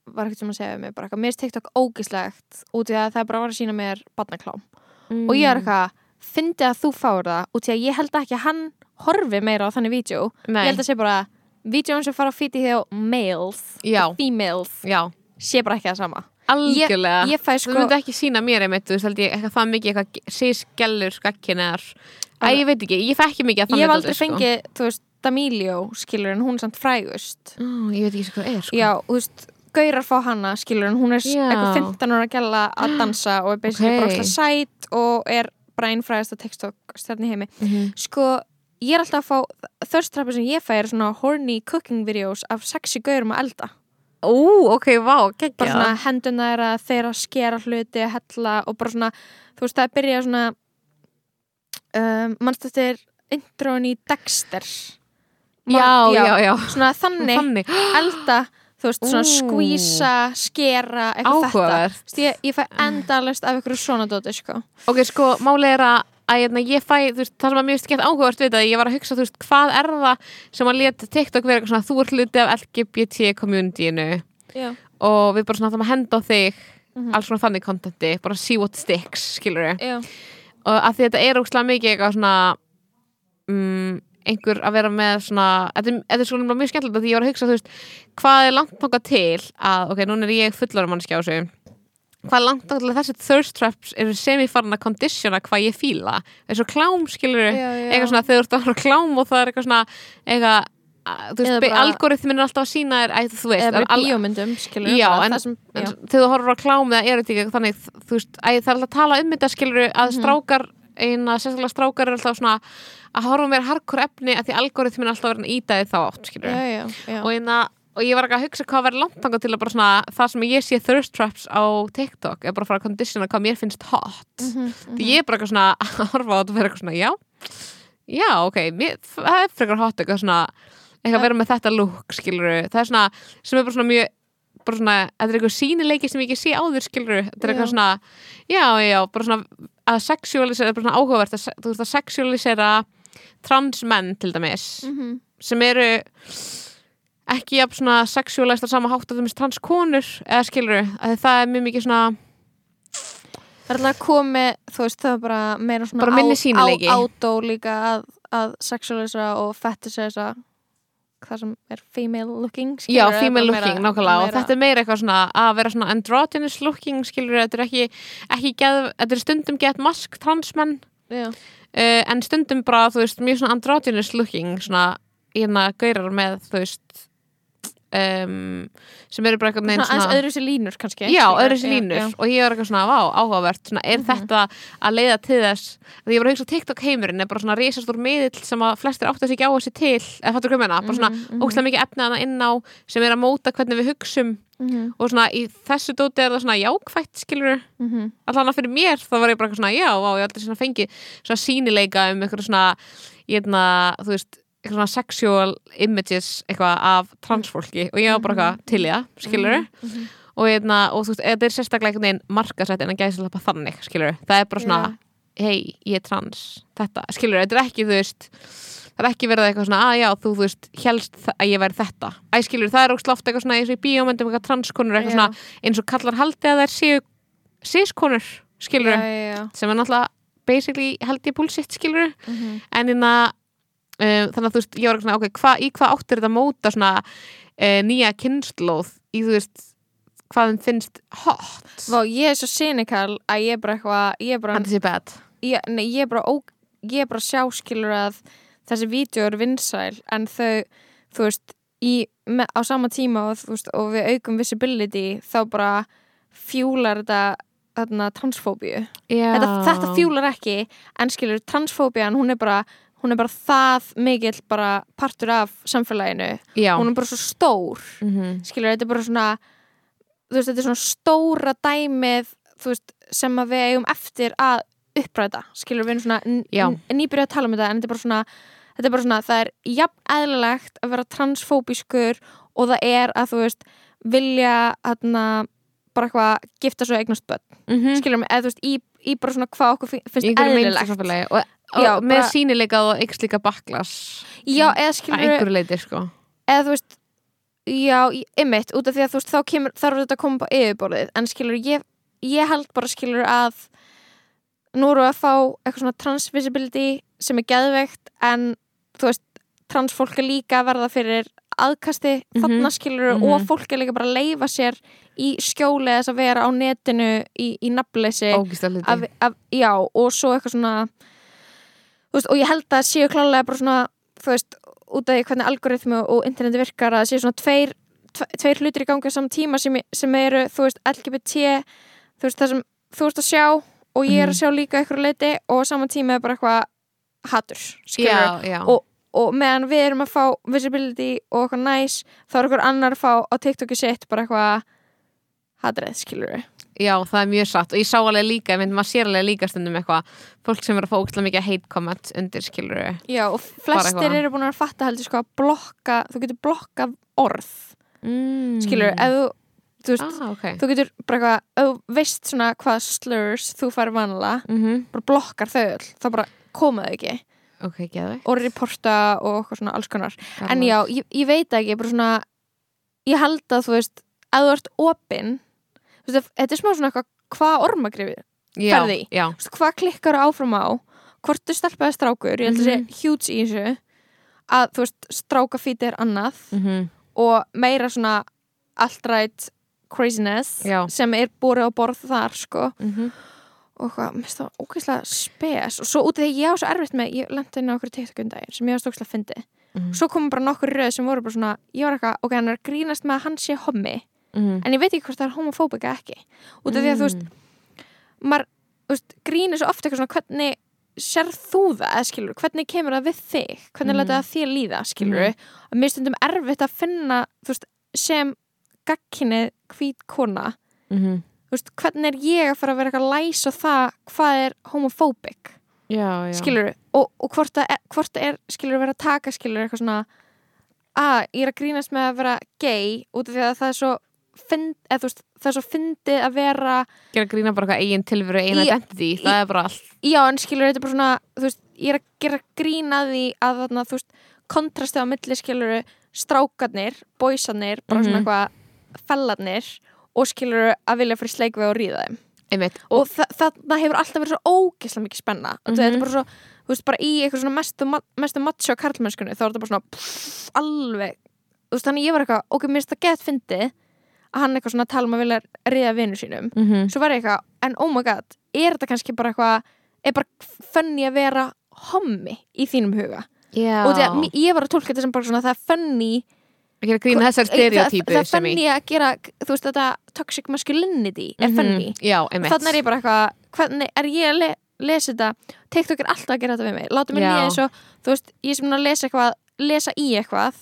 var ekkert sem að segja við mig, bara eitthvað, mér er TikTok ógislegt út í að það bara var að sína mér barnaklám mm. og ég er eitthvað, fyndi að þú fáir það út í að ég held ekki að hann horfi meira á þannig vídeo, Nei, ég held að sé bara vídeoin sem fara á fíti hjá males já, females, já, sé bara ekki það sama algjörlega ég þú sko, myndi ekki sína mér einmitt, þú veist, ég eitthvað það mikið eitthvað sérskjælur gagkinar Æ, Alveg. ég veit ekki, ég fæ ekki mikið að ég þannig hef aldrei sko. fengið þú veist, Damilio, skilur en hún er samt frægust Ó, ég veit ekki hvað það er sko. já, þú veist, gaurar fá hana skilur en hún er Já. eitthvað 15 ára gæla að dansa og er basically Ok. bara alltaf sæt og er bara einn frægasta TikTok stjarni heimi. Mhm. sko, ég er alltaf að fá þörstrappi sem ég fæ er svona horny cooking videos af sexy gaurum að elda. Ó, ok, vá, bara geggja svona henduna er að þeirra skera hluti, hella og bara svona, þú veist, það byrja svona um, mannst eftir introin í Dexter? Já, já, já, svona þannig, Þannig, elda þú veist, svona skvísa skera, eitthvað þetta áhugavert Þú veist, ég, ég fæ endalist af ykkur svona dóti sko. Ok, sko, máli er að að hérna, ég fæ, þú veist, það sem að mér finnst gett áhugavert við það, ég var að hugsa, þú veist, hvað er það sem að leta TikTok vera eitthvað svona þú er hluti af LGBT communityinu já. og við bara svona ætlum að henda á þig Mhm. alls svona þannig contenti, bara see what sticks skilur við, Já. og að því þetta er ógslag mikið eitthvað svona um, einhver að vera með svona þetta, er- þetta er svona mjög skemmtilegt að því ég var að hugsa veist, hvað er langt þangað til að, ok, núna er ég fullar mannskja á þessu. Hvað er langt þangað til að þessi thirst traps eru semifarn að kondisjona hvað ég fíla? Eins og klám skilur Já, já. eitthvað svona þegar þú ert á klám og það er eitthvað svona eitthvað, algoritmin er alltaf að sína þér, æ, þú veist, eða bara bíómyndum skilur Já, en- sem, En þegar þú horfur á klám eða erotík þannig, þú veist, að það er alltaf að tala um þetta skilur að Mhm. strákar eina, sérstaklega strákar er alltaf svona að horfa meira hardcore efni að því algoritmin alltaf verið að íta þið þá átt Já, já, já. og, eina, og ég var ekki að hugsa hvað verið langt þangað til að bara svona það sem ég sé thirst traps á TikTok er bara að fara að kondisjona hvað mér finnst hot. Mhm, því ég er bara eitthvað svona að horfa á þetta og vera eitthvað svona já, já ok mér, það er frekar hot eitthvað svona eitthvað að vera með þetta look skilur það er svona, sem er bara svona mjög bara svona, þetta er eitthvað sínileiki sem ég ekki sé áður skilur, þetta er eitthvað svona já, já, bara svona að sexualisera, bara svona áhugavert að, þú veist að sexualisera transmenn til dæmis Mhm. sem eru ekki jafn svona sexualist á sama hátt að það transkonur eða skilur að það er mjög mikið svona Það er alltaf komið, þú veist, það er bara meira svona Bara minni sýnileiki. átó líka að, að sexualisera og fetisera það sem er female looking skilur, Já, female looking, meira- nákvæmlega og meira- þetta er meira eitthvað svona að vera svona androgynous looking, skilur þetta er ekki, ekki geð, þetta er stundum gett mask transmenn, uh, en stundum bara, þú veist, mjög svona androgynous looking, svona, hérna, gaurar með, þú veist um, sem eru bara eitthvað svona aðeins öðru sér línur kannski Já, öðru sér línur já. og ég var eitthvað svona, vá, áhugavert svona, er Mhm. þetta að leiða til þess því ég var að hugsa að TikTok heimurinn er bara svona risastór miðill sem að flestir áttu sig ekki á þessi til eða fattur hvað ég meina, bara svona Mhm, mhm. ókslega mikið efni hana inn á sem er að móta hvernig við hugsum Mhm, og svona í þessu dóti er það svona jákvætt skilur mhm. allan að fyrir mér þá var ég bara svona já, vá, ég aldrei svona fengi svona sínileika um eitthvað svona hérna, þú veist, eitthvað svona sexual images eitthvað af transfólki og ég var bara eitthvað til í það, skilur Mhm, og, hérna, og þú veist, þetta er sérstaklega einhvern veginn markasett en að gæsa þetta þannig, skilur það er bara svona, hei, ég er trans. Þetta, skilur, þetta er ekki, þú veist það er ekki verið eitthvað svona, að já, þú, þú veist helst að ég væri þetta. Æ, skilur, það er ógst oft eitthvað svona eins og í bíómyndum eitthvað transkonur, eitthvað Já. svona eins og kallar haldi að þær séu sískonur, skilur já. sem er náttúrulega basically held ég bullshit, skilur Mhm. en inna um, þannig að þú veist, ég var ekki svona, ok, hva, í hvað áttir þetta móta svona uh, nýja kynnslóð í, þú veist, hvað þeim finnst hot? Vá, ég er svo cynical að ég er bara eitthvað ég er bara, sé bad. Ég, nei, ég er bara, ó, ég er bara að sjá skilur að þessi vídeo eru vinsæl en þau, þú veist í, með, á sama tíma og, veist, og við aukum visibility þá bara fjúlar þetta þarna transfóbíu. Þetta, þetta fjúlar ekki en skilur transfóbían hún er bara hún er bara það mikill bara partur af samfélaginu. Já. Hún er bara svo stór. Mm skilur, þetta er bara svona veist, þetta er svona stóra dæmið veist, sem að við eigum eftir að uppræta, skilur við erum svona Já. n- nýbyrjuð að tala um þetta en þetta er bara svona þetta er bara svona, það er jafn eðlilegt að vera transfóbískur og það er að þú veist vilja hérna bara eitthvað gifta svo eignast börn. -hmm. skilur mig, eða þú veist, í, í bara svona hvað okkur finnst eðlilegt. og Já, með bara- sínileikað og líka baklas já, eða að skilur einhverju leiti, sko. Eða þú veist já, einmitt, út af því að þú veist þá kemur, þarf þetta að koma á yfirborðið. En skilur, ég, ég held bara skilur að nú eru að fá eitthvað svona transvisibility sem er geðveikt en þú veist, transfólk er líka að verða fyrir aðkasti Mhm, þarna skilur mhm. og fólk er líka bara að leifa sér í skjóli þess að vera á netinu í, í nafnleysi að já, og svo eitthvað svona veist, og ég held að séu klálega bara svona, þú veist, út af hvernig algoritmu og interneti virkar að séu svona tveir, tve, tveir hlutir í gangi á saman tíma sem, sem eru, þú veist, LGBT þú veist, það sem þú veist að sjá og ég er að Mhm. sjá líka eitthvað leiti og saman tíma er bara eitthvað hatur, skilur Og- og meðan við erum að fá visibility og eitthvað næs, þá er eitthvað annar að fá á TikToki sitt bara eitthvað hatrið, skilur Já, það er mjög satt. Og ég sá alveg líka, ég mynd maður sér alveg líka stundum eitthvað fólk sem er að fá ógstlega mikið hate comment undir skilur Já, og flestir eru búin að fatta heldur sko að blokka, þú getur blokkað orð, mm. skilur, ef þú þú veist, Ah, ok. þú getur bara eitthvað, ef þú veist svona hvað slurs þú fær vanlega, mm bara blokkar þau öll, þá bara koma þau ekki. Ok, geðu og reporta og svona alls konar. En já, ég, ég veit ekki, bara svona ég held að þú veist ef þú ert opinn veist, þetta er smá svona eitthvað, hvað ormagrifið ferði í. Veist, hvað klikkar áfram á hvort þú stelpaði strákur, ég held að Mhm. sé huge í þessu að þú veist, strákafíti er annað mm og meira svona alt-right craziness Já. sem er búrið á borð þar sko -hmm. og hvað, mér finnst það ógeðslega spes og svo út af því ég á svo erfitt með ég lendi inn á okkur TikTok-undaginn sem ég á stókslega fyndi Mhm. svo komum bara nokkur röð sem voru bara svona ég var eitthvað, ok, hann er grínast með að hann sé hommi Mm. en ég veit ekki hvort það er homofóbika ekki út af því að þú veist, maður þú veist, grínir svo ofta eitthvað svona hvernig sér þú það, skilur hvernig kemur það við þig, hvernig Mhm. mm. það þér líða skilur Mhm. og mér stundum erfitt að finna þú veist, sem gagkinni hvít kona -hmm. þú veist, hvernig er ég að fara að vera eitthvað að læsa það hvað er homophobic Já, já skilur og, og hvort það er, hvort er skilur að vera að taka skilur eitthvað svona að ég er að grínast með að vera gay út af því að það er svo fynd, eða, veist, það er svo fyndið að vera Gera grína bara eitthvað eigin tilveru, eigin Í- identity Það er bara allt já en skilur þetta er bara svona veist, ég er að gera grína því að þarna, veist, kontrastið á milli skilur strákarnir, boysarnir bara svona Mhm. eitthvað fellarnir og skilur að vilja fyrir sleikveg og ríða þeim Einmitt og þa þa það hefur alltaf verið svo ógeðslega mikið spenna mm Mhm. þetta er bara svo, þú veist, bara í eitthvað svona mestu, mestu macho karlmennskunni þá er þetta bara svona pff, alveg þú veist, þannig ég var eitthvað, ok, mér finnst það gett fyndið hann eitthvað svona tala um að vilja ríða vinnu sínum, mm -hmm. svo var ég eitthvað en oh my god, er þetta kannski bara eitthvað er bara fönni að vera hommi í þínum huga? Já. Og því að ég var að tólka þetta sem bara svona það er fönni Að gera grína þessar stereotypu það, í ég að gera, þú veist þetta toxic masculinity er fanny Já, einmitt. Þannig er ég bara eitthvað, hvernig er ég að le lesa þetta, TikTok er alltaf að gera þetta við mig. Láta Já. líða eins og, þú veist ég er sem að lesa eitthvað, lesa í eitthvað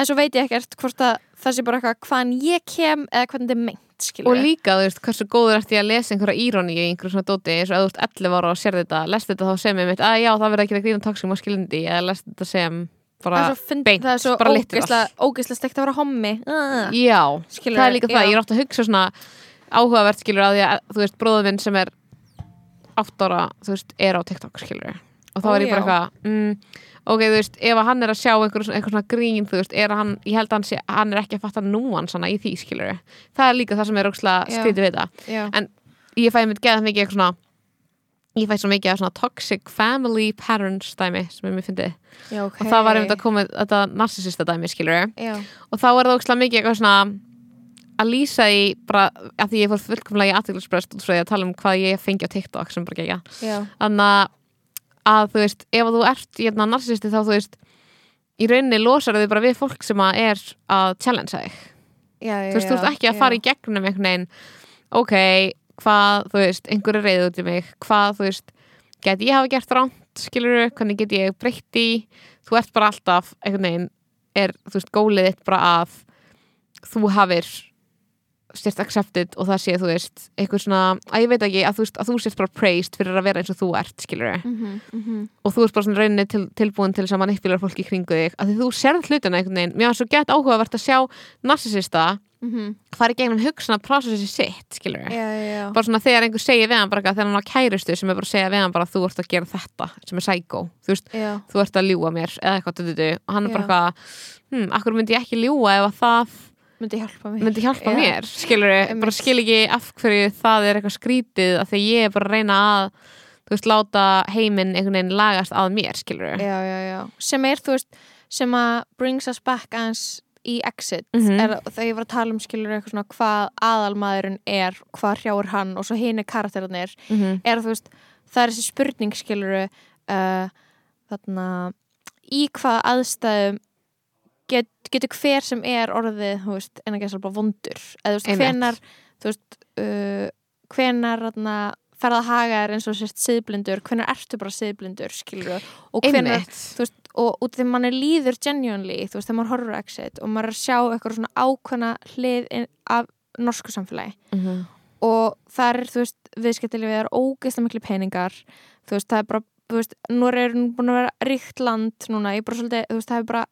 en svo veit ég ekkert hvort að það sé bara eitthvað hvaðan ég kem eða hvernig þetta er meint, skilur Og líka, þú veist, hversu góður ert ég að lesa einhverja íróni í einhverju svona dóti eins og ef þú ert 11 ára og sér þetta, lest þetta þá sem ég mitt að já, það verður ekki að grína toxic masculinity eða lest þetta sem bara svo, beint, það er svo literal. ógeðslega, stegt að vera hommi. Uh, Já, skilur það er líka það, ég er átt að hugsa svona áhugavert skilur að að, þú veist, bróður minn sem er 8 ára, þú veist, er á TikTok skilur og þá Ó, er ég bara já. eitthvað mm, ok, þú veist, ef hann er að sjá einhver, einhver svona grín, þú veist, er hann ég held að hann, sé, hann er ekki að fatta núan svona í því skilur það er líka það sem er Já. skrítið við það, já, ég fæði mitt geða mikið eitthvað svona ég fæði svo mikið af svona toxic family patterns dæmi sem er mér fyndið. Já, ok. Og það var einmitt að koma þetta narsisista dæmi skilur já, og þá er það ókslega mikið eitthvað svona að lýsa í bara að því ég fór fullkomlega í aðteglisbröst út frá því að tala um hvað ég fengi á TikTok sem bara gegja þannig að þú veist ef að þú ert hérna narsisti þá þú veist í rauninni losar þau bara við fólk sem að er að challengea þig. Já, já þú veist, þú ert ekki að fara í gegnum einhvern veginn ok, hvað, þú veist, einhver er reyð út í mig, hvað, þú veist get ég hafa gert ránt, skilur hvernig get ég breytt í, þú ert bara alltaf einhvern veginn, er, þú veist, gólið þitt bara að þú hafir styrst accepted og það sé, þú veist, eitthvað svona að ég veit ekki, að þú, þú sést bara praised fyrir að vera eins og þú ert, mm -hmm, mm -hmm. og þú ert bara svona rauninni til, tilbúin til þess að manipulera fólki í kringu þig, að þú sérð hlutina einhvern veginn, mér var svo gett áhugavert að sjá narsisista fara í gegnum hugsan að prosessi sitt, skilur já, já, já. Bara svona þegar einhver segir við hann bara eitthvað, þegar hann var kærustu sem er bara að segja við hann bara þú ert að gera þetta sem er psycho, þú veist, já, þú ert að ljúa mér eða eitthvað, og hann er bara eitthvað hm, myndi ég hjálpa mér myndi hjálpa Já. mér skilur, Einmitt. bara skil ekki af hverju það er eitthvað skrítið að því ég er bara að reyna að þú veist, láta heiminn einhvern veginn lagast að mér, skilur já, já, já, sem er þú veist sem að brings us back aðeins í exit Mhm. er þegar ég var að tala um skilur eitthvað svona hvað aðalmaðurinn er hvað hrjáur hann og svo hini karakterinir mm -hmm. er þú veist, það er þessi spurning skilur uh, þarna í hvað aðstæðum getur hver sem er orðið, veist, en að geta bara vondur. Eða þú veist, hvenar þú veist, uh, hvenar þarna, ferða að haga er eins og sérst siðblindur, hvenar ertu bara siðblindur skilur og einmitt. þú veist, og út af því manni líður genuinely, þú veist, þegar maður horfir á exit og maður er að sjá eitthvað svona ákvæmna hlið af norsku samfélagi. Mm -hmm. og þar er, þú veist, viðskiptilið er ógeðslega miklu peningar. Þú veist, það er bara, þú veist, nú er búin að vera ríkt land núna, ég bara svolítið, þú veist, það er bara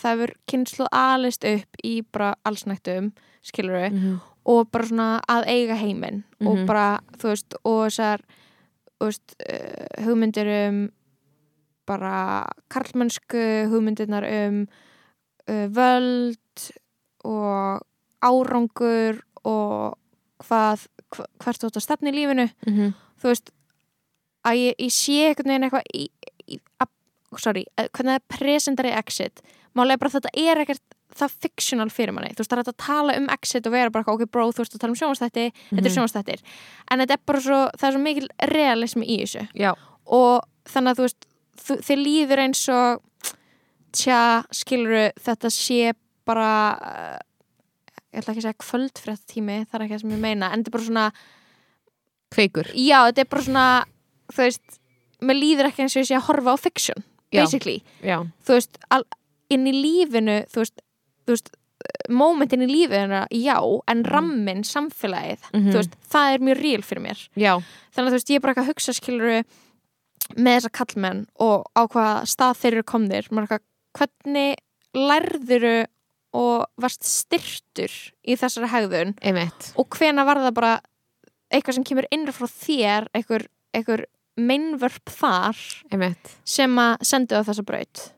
það hefur kynsluð alist upp í bara allsnættum, skilur við Mhm. og bara svona að eiga heiminn og Mhm. bara, þú veist, og þessar þú veist, uh, hugmyndir um bara karlmennsku hugmyndirnar um uh, völd og árangur og hvað, hva, hvert þú átt að stefna í lífinu Mhm. þú veist að ég, ég sé einhvern veginn eitthvað í, í, að, sorry, að, hvernig það presentar í exit málega bara þetta er ekkert það fictional fyrir manni, þú veist það er að tala um exit og vera bara ok bro, þú veist að tala um sjónastætti þetta er Mhm. sjónastættir, en þetta er bara svo það er svo mikil realismi í þessu. Já, og þannig að þú veist þú, þið líður eins og tja, skiluru, þetta sé bara uh, ég ætla ekki að segja kvöldfrétt tími það er ekki það sem ég meina, en þetta er bara svona kveikur. Já, þetta er bara svona þú veist, mér líður ekki eins og ég sé að horfa á fiction, Já. basically. Já, þú veist, al, inn í lífinu þú veist, þú veist momentin í lífinu, já, en rammin samfélagið, Mhm. þú veist það er mjög real fyrir mér. Já, þannig að þú veist, ég er bara eitthvað að hugsa skiluru með þessa kallmenn og á hvað stað þeir eru komnir eitthvað, hvernig lærðuru og varst styrtur í þessari hegðun? Einmitt. Og hvena var það bara eitthvað sem kemur innra frá þér einhver meinvörp þar einmitt. sem að sendu á þessa braut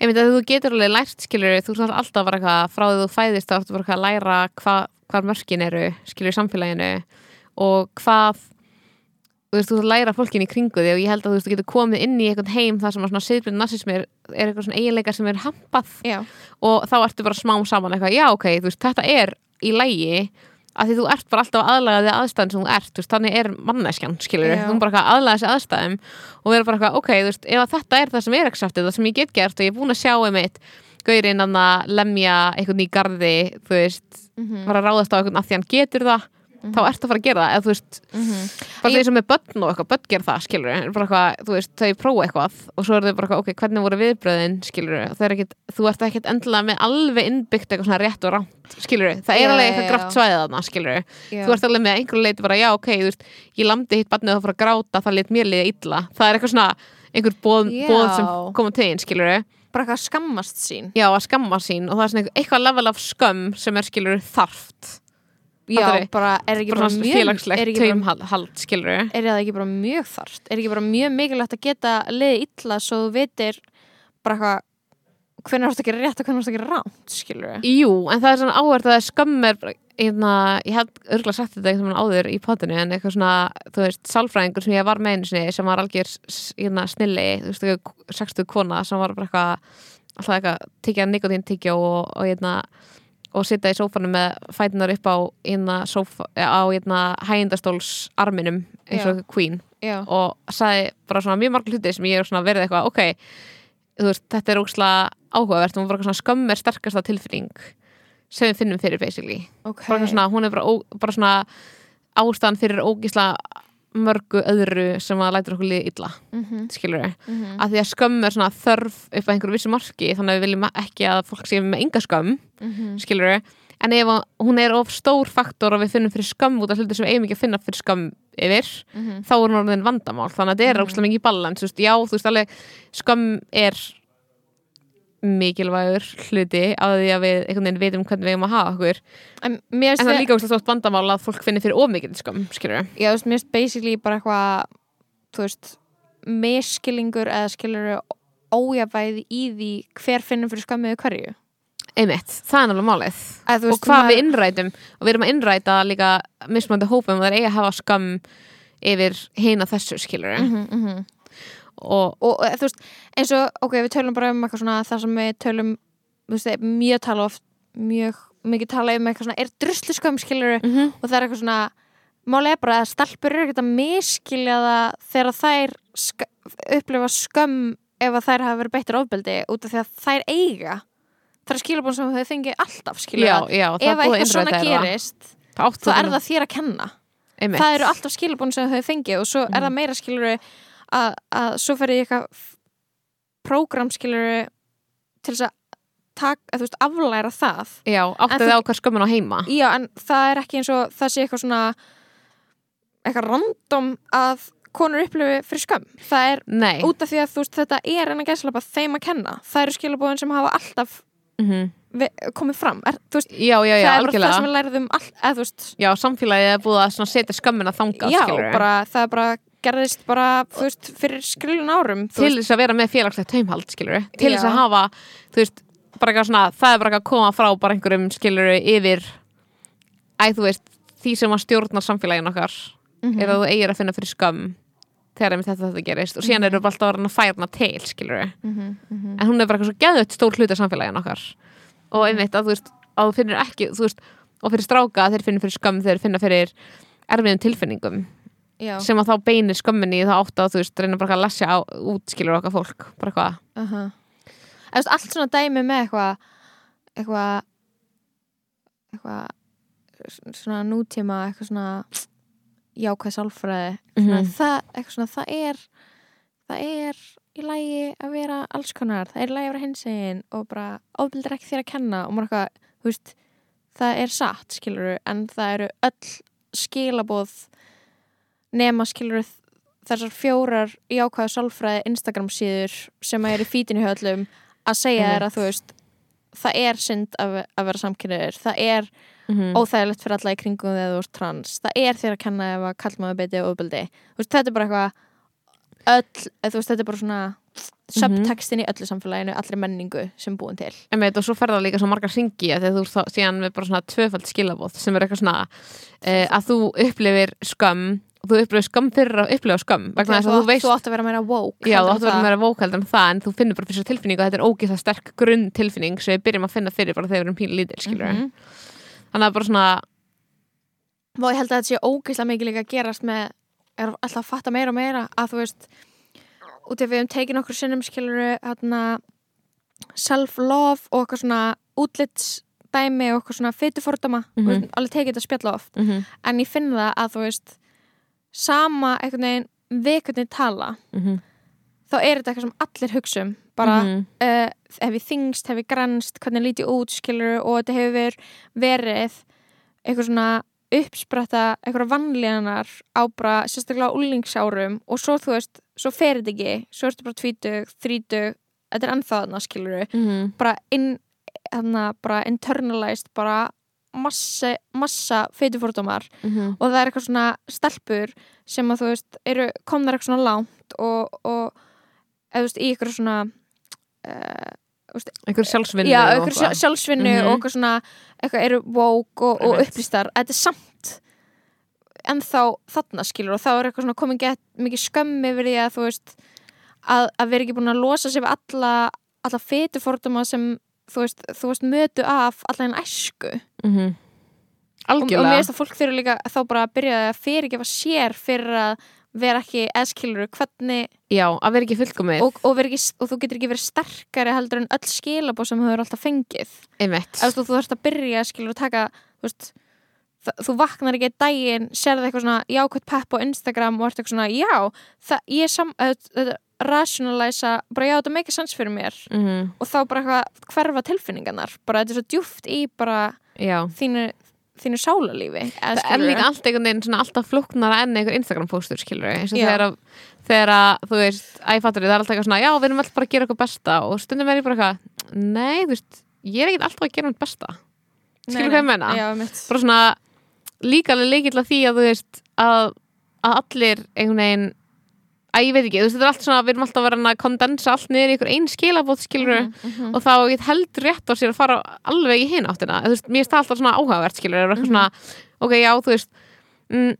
einmitt að þú getur alveg lært skilur þú þarf alltaf bara eitthvað frá því þú fæðist þá ertu bara eitthvað að læra hva, hvað mörkin eru skilur í samfélaginu og hvað þú veist, þú þarf að læra fólkin í kringu þig og ég held að þú veist, þú getur komið inn í einhvern heim þar sem að svona siðblind narsismi er, er eitthvað svona eiginleika sem er hampað já, og þá ertu bara smám saman eitthvað, já ok, þú veist, þetta er í lægi að því þú ert bara alltaf aðlagaði aðstæðan sem þú ert, þú veist, þannig er manneskjan skilur, þú bara þessi aðstæðum og vera bara eitthvað, ok, þú veist, ef að þetta er það sem er accepted, það sem ég get gert og ég er búin að sjá einmitt gaurinn hann að lemja einhvern í garði þú veist, Mhm. var að ráðast á einhvern af því hann getur það þá ertu að fara að gera það eða þú veist, bara Ég- því sem með börn og eitthvað, börn ger það, skilur bara eitthvað, þú veist, þau prófa eitthvað og svo er þau bara eitthvað, ok, hvernig voru viðbröðin skilur, er ekkit, þú ert ekkit endilega með alveg innbyggt eitthvað svona rétt og rámt skilur, það er alveg eitthvað grátt svæðið þarna, skilur þú ert alveg með einhverju leiti bara, já, ok, þú veist ég landi hitt barnið og það fór að er eitthvað bara eitthvað skammast sín. Já, að skamma sín og það er svona eitthvað- level af skömm sem er, skilur, þarft já, Fattarðu? bara er ekki bara bara mjög félagslegt ekki, taumhald, skilur er það ekki bara mjög þarft? Er ekki bara mjög mikilvægt að geta liðið illa svo þú vitir bara eitthvað hvernig er þetta gera rétt og hvernig er þetta gera rámt skilur við Jú, en það er svona áhverð að skömm er bara- hérna, ég hef örgulega sagt þetta eitthvað áður í potinu en eitthvað svona, þú veist, sálfræðingur sem ég var með einu sinni sem var algjör hérna, snilli, þú veist, eitthvað 60 kona sem var bara eitthvað alltaf eitthvað, og, hérna sitja í sófanum með fætunar upp á hérna, sófa, á hérna, hægindastóls arminum eins og queen. Já, og sagði bara svona mjög margir hluti sem ég er svona verið eitthvað, ok þú veist, þetta er ókslega áhugavert og bara eitthvað svona skömm er sterkasta tilfinning sem við finnum fyrir basically. Ok. Bara, svona, hún er bara, bara svona ástæðan fyrir ógisla mörgu öðru sem að lætur okkur liða illa Mhm, skilur við, mhm. að því að skömm er svona þörf upp að einhverju vissu marki, þannig að við viljum ekki að fólk sé með enga skömm Mhm. skilur við, en ef að hún er of stór faktor og við finnum fyrir skömm út af hluti sem við eigum ekki að finna fyrir skömm yfir Mhm. þá er hún orðin vandamál þannig að þetta er óslega mikið balans já, þú veist alveg skömm er mikilvægur hluti á því að við einhvern veginn vitum hvernig við eigum að hafa okkur. En en það er líka óslega stótt vandamál að fólk finnir fyrir ómikið skömm, skilur við Já, þú veist, mér finnst basically bara eitthvað þú veist, miskilingur eða skilur ójafæði í því hver finnur fyrir skömmiðu hverju. Einmitt, það er náttúrulega málið. Að, og hvað við innrætum. Og við erum að innræta líka mismandi hópum og það er eiga að hafa skömm yfir hina þessu, skilur við mm -hmm, og og eh, þú veist, eins og ok, við tölum bara um eitthvað svona það sem við tölum þú veist, mjög tala oft mjög mikið tala um eitthvað svona er druslu skömm skilur mm -hmm. og það er eitthvað svona máli er bara að stelpur eru ekkert að miskilja það þegar þær sk upplifa skömm ef þær hafa verið beittur ofbeldi út af því að þær eiga það er skilabón sem þau fengi alltaf skilur já, já, það ef er búið að eitthvað svona innræta þér það. gerist það þá er það þér að kenna einmitt. það eru alltaf skilabón sem þau fengi og svo er Mhm. það meira skilur að, að svo fer ég eitthvað prógram skilur til þess að tak, að, veist, aflæra það. Já, þið á hvað skömmin á heima. Já, en það er ekki eins og það sé eitthvað svona eitthvað random að konur upplifi fyrir skömm. Það er nei, út af því að veist þetta er en að gæsla þeim að kenna. Það eru skilabóðin sem hafa alltaf mm vi- komið fram. Er, veist, já, já, já, það er bara það sem við lærðum all, veist, já, samfélagið er búið að setja skömmina þangað, já, skilur bara, það er bara gerðist bara veist, fyrir skrilun árum til þess að vera með félagslegt taumhald skilur til þess að hafa þú veist, bara eitthvað svona, það er bara eitthvað að koma frá bara einhverjum skilur yfir æ, þú veist, því sem að stjórnar samfélagin okkar. Mhm. er að þú eigir að finna fyrir skömm þegar einmitt þetta, þetta gerist. Og síðan eru bara alltaf að vera að færa hana til skilur Mhm, mhm. en hún er bara eitthvað svo geðut stór hluti af samfélagin okkar. Og einmitt að þú veist að þú finnir ekki, þú veist og fyrir stráka þeir finnir fyrir skömm, þeir finna fyrir erfiðum tilfinningum já, sem að þá beinir skömminni í það átt að þú veist reyna bara að lesja á útskilur okkar fólk bara eitthvað. Uh veist, allt svona dæmi með eitthvað eitthvað eitthvað svona nútíma eitthvað svona jákvæð sálfræði svona, Mhm. það, eitthvað svona, það er það er í lagi að vera alls konar, það er í lagi að vera hinsegin og bara ofbildir ekki þér að kenna og maður eitthvað, þú veist það er satt, skilur en það eru öll skilaboð nema skilur þessar fjórar jákvæða sálfræði Instagram síður sem að er í fítinu hjá öllum að segja þér að þú veist það er synd að, að vera samkynniður það er mm. óþægilegt fyrir alla í kringum þegar þú ert trans. Það er þér að kenna ef að kallmaður beiti og veist, þetta er bara eitthvað öll, þú veist, þetta er bara svona subtextin í öllu samfélaginu allri menningu sem búin til. Einmitt, og svo fer það líka svo margar syngi þegar þú þá síðan með bara svona tvöfald skilabóð sem er eitthvað svona uh, að þú upplifir skömm og þú upplifir skömm fyrir að upplifa skömm vegna þess að þú veist þú átt að vera meira woke Já, þú heldur áttu að vera meira vókald en það en þú finnur bara fyrir þessu tilfinningu að þetta er ógísla sterk grunn tilfinning sem við byrjum að finna fyrir bara þegar við erum pínu lítil, skilur Mhm. þannig að bara svona, og ég held að þetta sé ógeðslega mikið líka að gerast með er alltaf að fatta meira og meira að þú veist út af við höfum tekið nokkur sinnum skilur hérna self-love og eitthvað svona útlitsdæmi og eitthvað svona fytufordama mm Mhm. alveg tekið þetta spjalla oft mm -hmm. en ég finn það að þú veist sama einhvern veginn við hvernig tala þá er þetta eitthvað sem allir hugsum bara Mhm. uh, hef ég þingst, hef ég grænst hvernig lít ég út, skilur og þetta hefur verið eitthvað svona uppspretta eitthvað vannleganar á bara sérstaklega úlingsárum og svo þú veist, svo fer þetta ekki svo ertu bara tvítug, þrítug þetta er ennþá þarna, skilur Mhm. bara, in, þarna, bara internalized bara massa, massa feitufordómar Mhm. og það er eitthvað svona stelpur sem að þú veist, eru komnar eitthvað svona langt og, og eða þú veist, í eitthvað svona uh, einhver sjálfsvinni já, og eitthvað eitthvað. sjálfsvinnu Mhm. og eitthvað svona, eitthvað eru woke og, og upplýstar, þetta er samt en þá þarna skilur og þá er eitthvað svona komin gett mikið skömm yfir því að þú veist að, að vera ekki búin að losa sig við alla alla fetuforduma sem þú veist, þú veist mötu af alla en æsku Mhm. og, og mér algjörlega finnst að fólk þurfa líka þá bara að byrja að fyrirgefa sér fyrir að vera ekki eðskilur hvernig já, að vera ekki fullkomið. Og, og, ekki, og þú getur ekki verið sterkari heldur en öll skilabóð sem þú hefur alltaf fengið. Eða, þú, þú þarfst að byrja skilur að taka þú, veist, þú vaknar ekki einn daginn sérðu eitthvað svona jákvæmt pepp á Instagram og ert eitthvað svona já það, ég er sam, þetta rationalæsa bara já þetta make sense fyrir mér. Mhm. og þá bara eitthvað hverfa tilfinningarnar. Bara þetta er svo djúft í bara þínu, þínu sálarlífi eða það er líka allt einhvern veginn svona alltaf flóknara enn einhver Instagram póstur skilur eins og þegar að þegar að, þú veist, að ég fattur það er alltaf eitthvað svona, já, við erum alltaf bara að gera okkur besta. Og stundum er ég bara eitthvað, nei, þú veist ég er ekkert alltaf að gera mitt besta. Skilur nei. hvað ég meina? já, bara svona líka alveg leikill að því að þú veist að, að allir einhvern veginn að ég veit ekki, þú veist, þetta er allt svona við erum alltaf að vera að kondensa allt niður í einhver ein skilabóð skilur Mhm, og þá get heldur rétt á sér að fara alveg í hinn áttina, þú veist, mér það alltaf svona áhugavert skilur, mm Mhm. svona, ok, já, þú veist mm,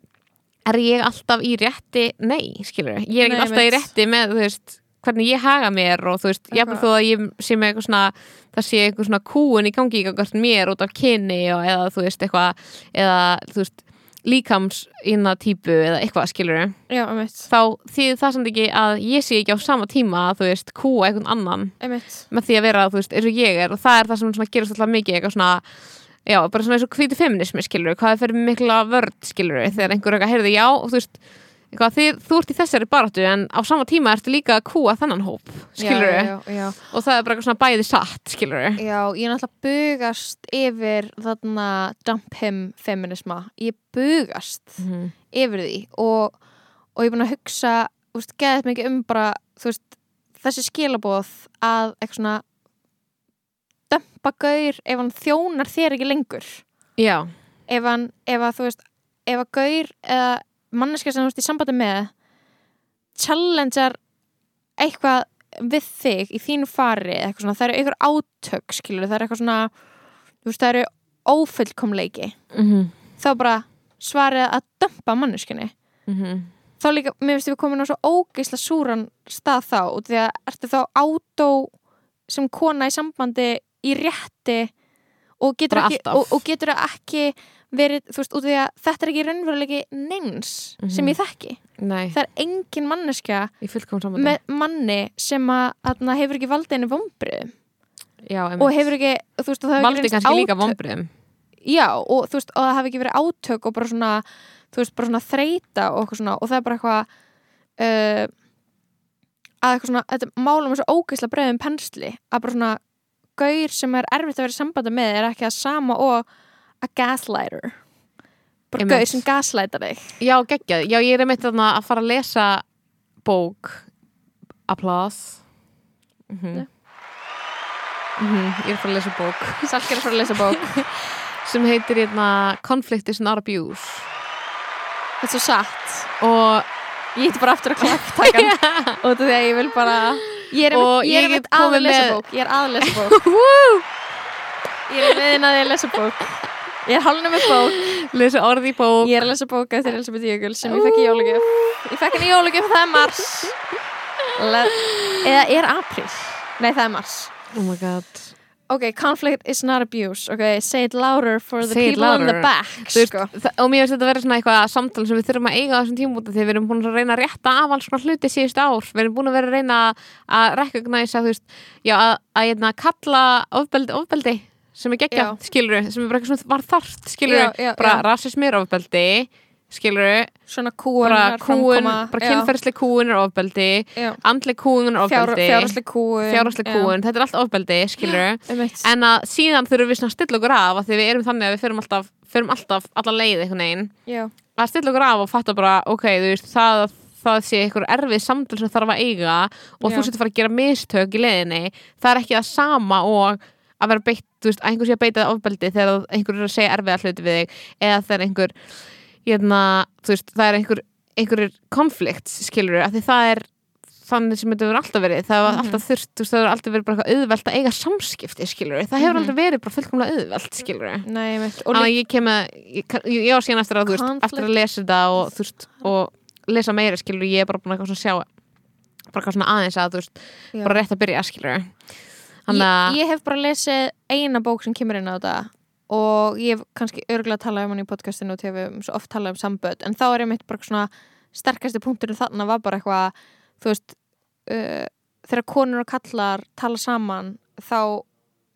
er ég alltaf í rétti nei, skilur, ég er ekki alltaf í einmitt. rétti með, þú veist hvernig ég haga mér og þú veist, jafnvel Eitthvað. þó að ég sé með eitthvað svona það sé eitthvað svona kúun í gangi í gangast mér út af kyni og eða þú veist eitthvað, eða þú veist líkams inna típu eða eitthvað skilur já, mitt, þá þýðir það samt ekki að ég sé ekki á sama tíma að þú veist kúa einhvern annan. Mitt. með því að vera, þú veist, eins og ég er og það er það sem gerast alltaf mikið eitthvað svona já, bara svona eins og hvíti feminismi, skilur hvað er fyrir mikla vörd, skilur þegar einhver eitthvað heyrði, já, og þú veist eitthvað, þið, þú ert í þessari baráttu en á sama tíma ertu líka að kúa þennan hóp skilur já. og það er bara eitthvað svona bæði satt, skilur Já, ég er náttúrulega bugast yfir þarna dump him feminisma. Ég bugast Mhm. yfir því og, og ég er búin að hugsa, veist, geðið mikið um bara, veist, þessi skilabóð að eitthvað svona dumpa gaur ef hann þjónar þér ekki lengur. já, Ef hann, ef að þú veist, ef að gaur eða manneska sem þú veist í sambandi með challengear eitthvað við þig í þínu fari eitthvað svona, það eru eitthvað átök skilur, það er eitthvað svona veist, það eru ófullkomleiki. Mhm. Þá bara svarið að dömpa manneskinni mhm. Þá líka, mér finnst við komin á svo ógeisla súran stað þá, því að ertu þá átó sem kona í sambandi í rétti og getur, Bara ekki, og, og getur ekki verið, þú veist, út því að þetta er ekki raunverulegi neins Mhm. sem ég þekki. Nei, það er engin manneska með manni sem að, að hefur ekki valdið henni vombrið já, og hefur ekki, þú veist, það hefur valdi reynst kannski líka átök- vombriðum já, og þú veist, og það hafi ekki verið átök og bara svona, þú veist, bara svona þreita og svona, og það er bara eitthvað uh, að eitthvað svona, þetta málum er svo ógeðslega breiðum pensli, að bara svona gaur sem er erfitt að vera í sambandi með er ekki að sama og a gaslighter. Bara gaur sem gaslightar þig. Já, geggjað, já, ég er þarna að fara að lesa bók. Applause. Mhm. Mhm, ég er að fara að lesa bók. Salkir að fara að lesa bók. (laughs) Sem heitir hérna Conflict is not abuse. Þetta er svo satt. Og Ég hitti bara aftur að klapptakan (laughs) út af því að ég vil bara Ég er, Og er að komið lesa með- bók. Ég er að lesa bók! (laughs) Ég er meðin að ég lesa bók Ég er halnum með bók. Lesa orð í bók. Ég er að lesa bók eftir Elisabeth Jökull sem ég fekk í jólugjöf Ég fekk henni í jólugjöf, það er mars. Le Eða er apríl? Nei, það er mars. Oh my god. Ok, conflict is not abuse. Ok, say it louder for the Say people in the back Þú veist, sko. og mér finnst þetta að vera svona eitthvað samtal sem við þurfum að eiga á þessum tímúti þegar við erum búin að reyna að rétta af alls svona hluti síðust ár, við erum búin að vera að reyna að recognize að að, að hérna, kalla ofbeldi, ofbeldi sem er geggja, Já. skilur sem er bara eitthvað svona var þart, skilur Já, já, bara já. rasismi er ofbeldi skilur, svona kúun bara kúun bara kynferðsleg kúun er ofbeldi andleg kúun er ofbeldi fjárhásleg kúun fjárhásleg kúun, þetta er allt ofbeldi, skilur (gasps) Einmitt. en að síðan þurfum við svona að stilla okkur af að því við erum þannig að við förum alltaf, förum alltaf alla leið einhvern veginn. Já, að stilla okkur af og fatta bara ok, þú veist, það, það sé einhver erfið samtal sem þarf að eiga og Já. þú setur fara að gera mistök í leiðinni. Það er ekki það sama og að vera beitt, þú veist, að einhver sé að beita það ofbeldi þegar einhver er að segja erfiða hluti við þig eða þegar einhver hérna, þú veist, það er einhver einhverjir konflikt, skilur að því það er þannig sem þetta verður alltaf verið. Það var Mhm. alltaf þurft, þú veist, það verður alltaf verið bara eitthvað auðvelt að eiga samskipti, skilur það hefur Mhm. aldrei verið bara fullkomlega auðvelt, skilur nei, einmitt og Þannig að líka, ég kem að, ég, ég, ég var síðan eftir að, þú veist, eftir að ég er að að, að. Þannig að, ég, hef bara lesið eina bók sem kemur inn á þetta og ég hef kannski örgulega talað um hann í podcastinu og að við höfum svo oft talað um samböld en þá er ég mitt bara svona sterkasti punkturinn þarna var bara eitthvað þú veist uh, þegar konur og kallar tala saman þá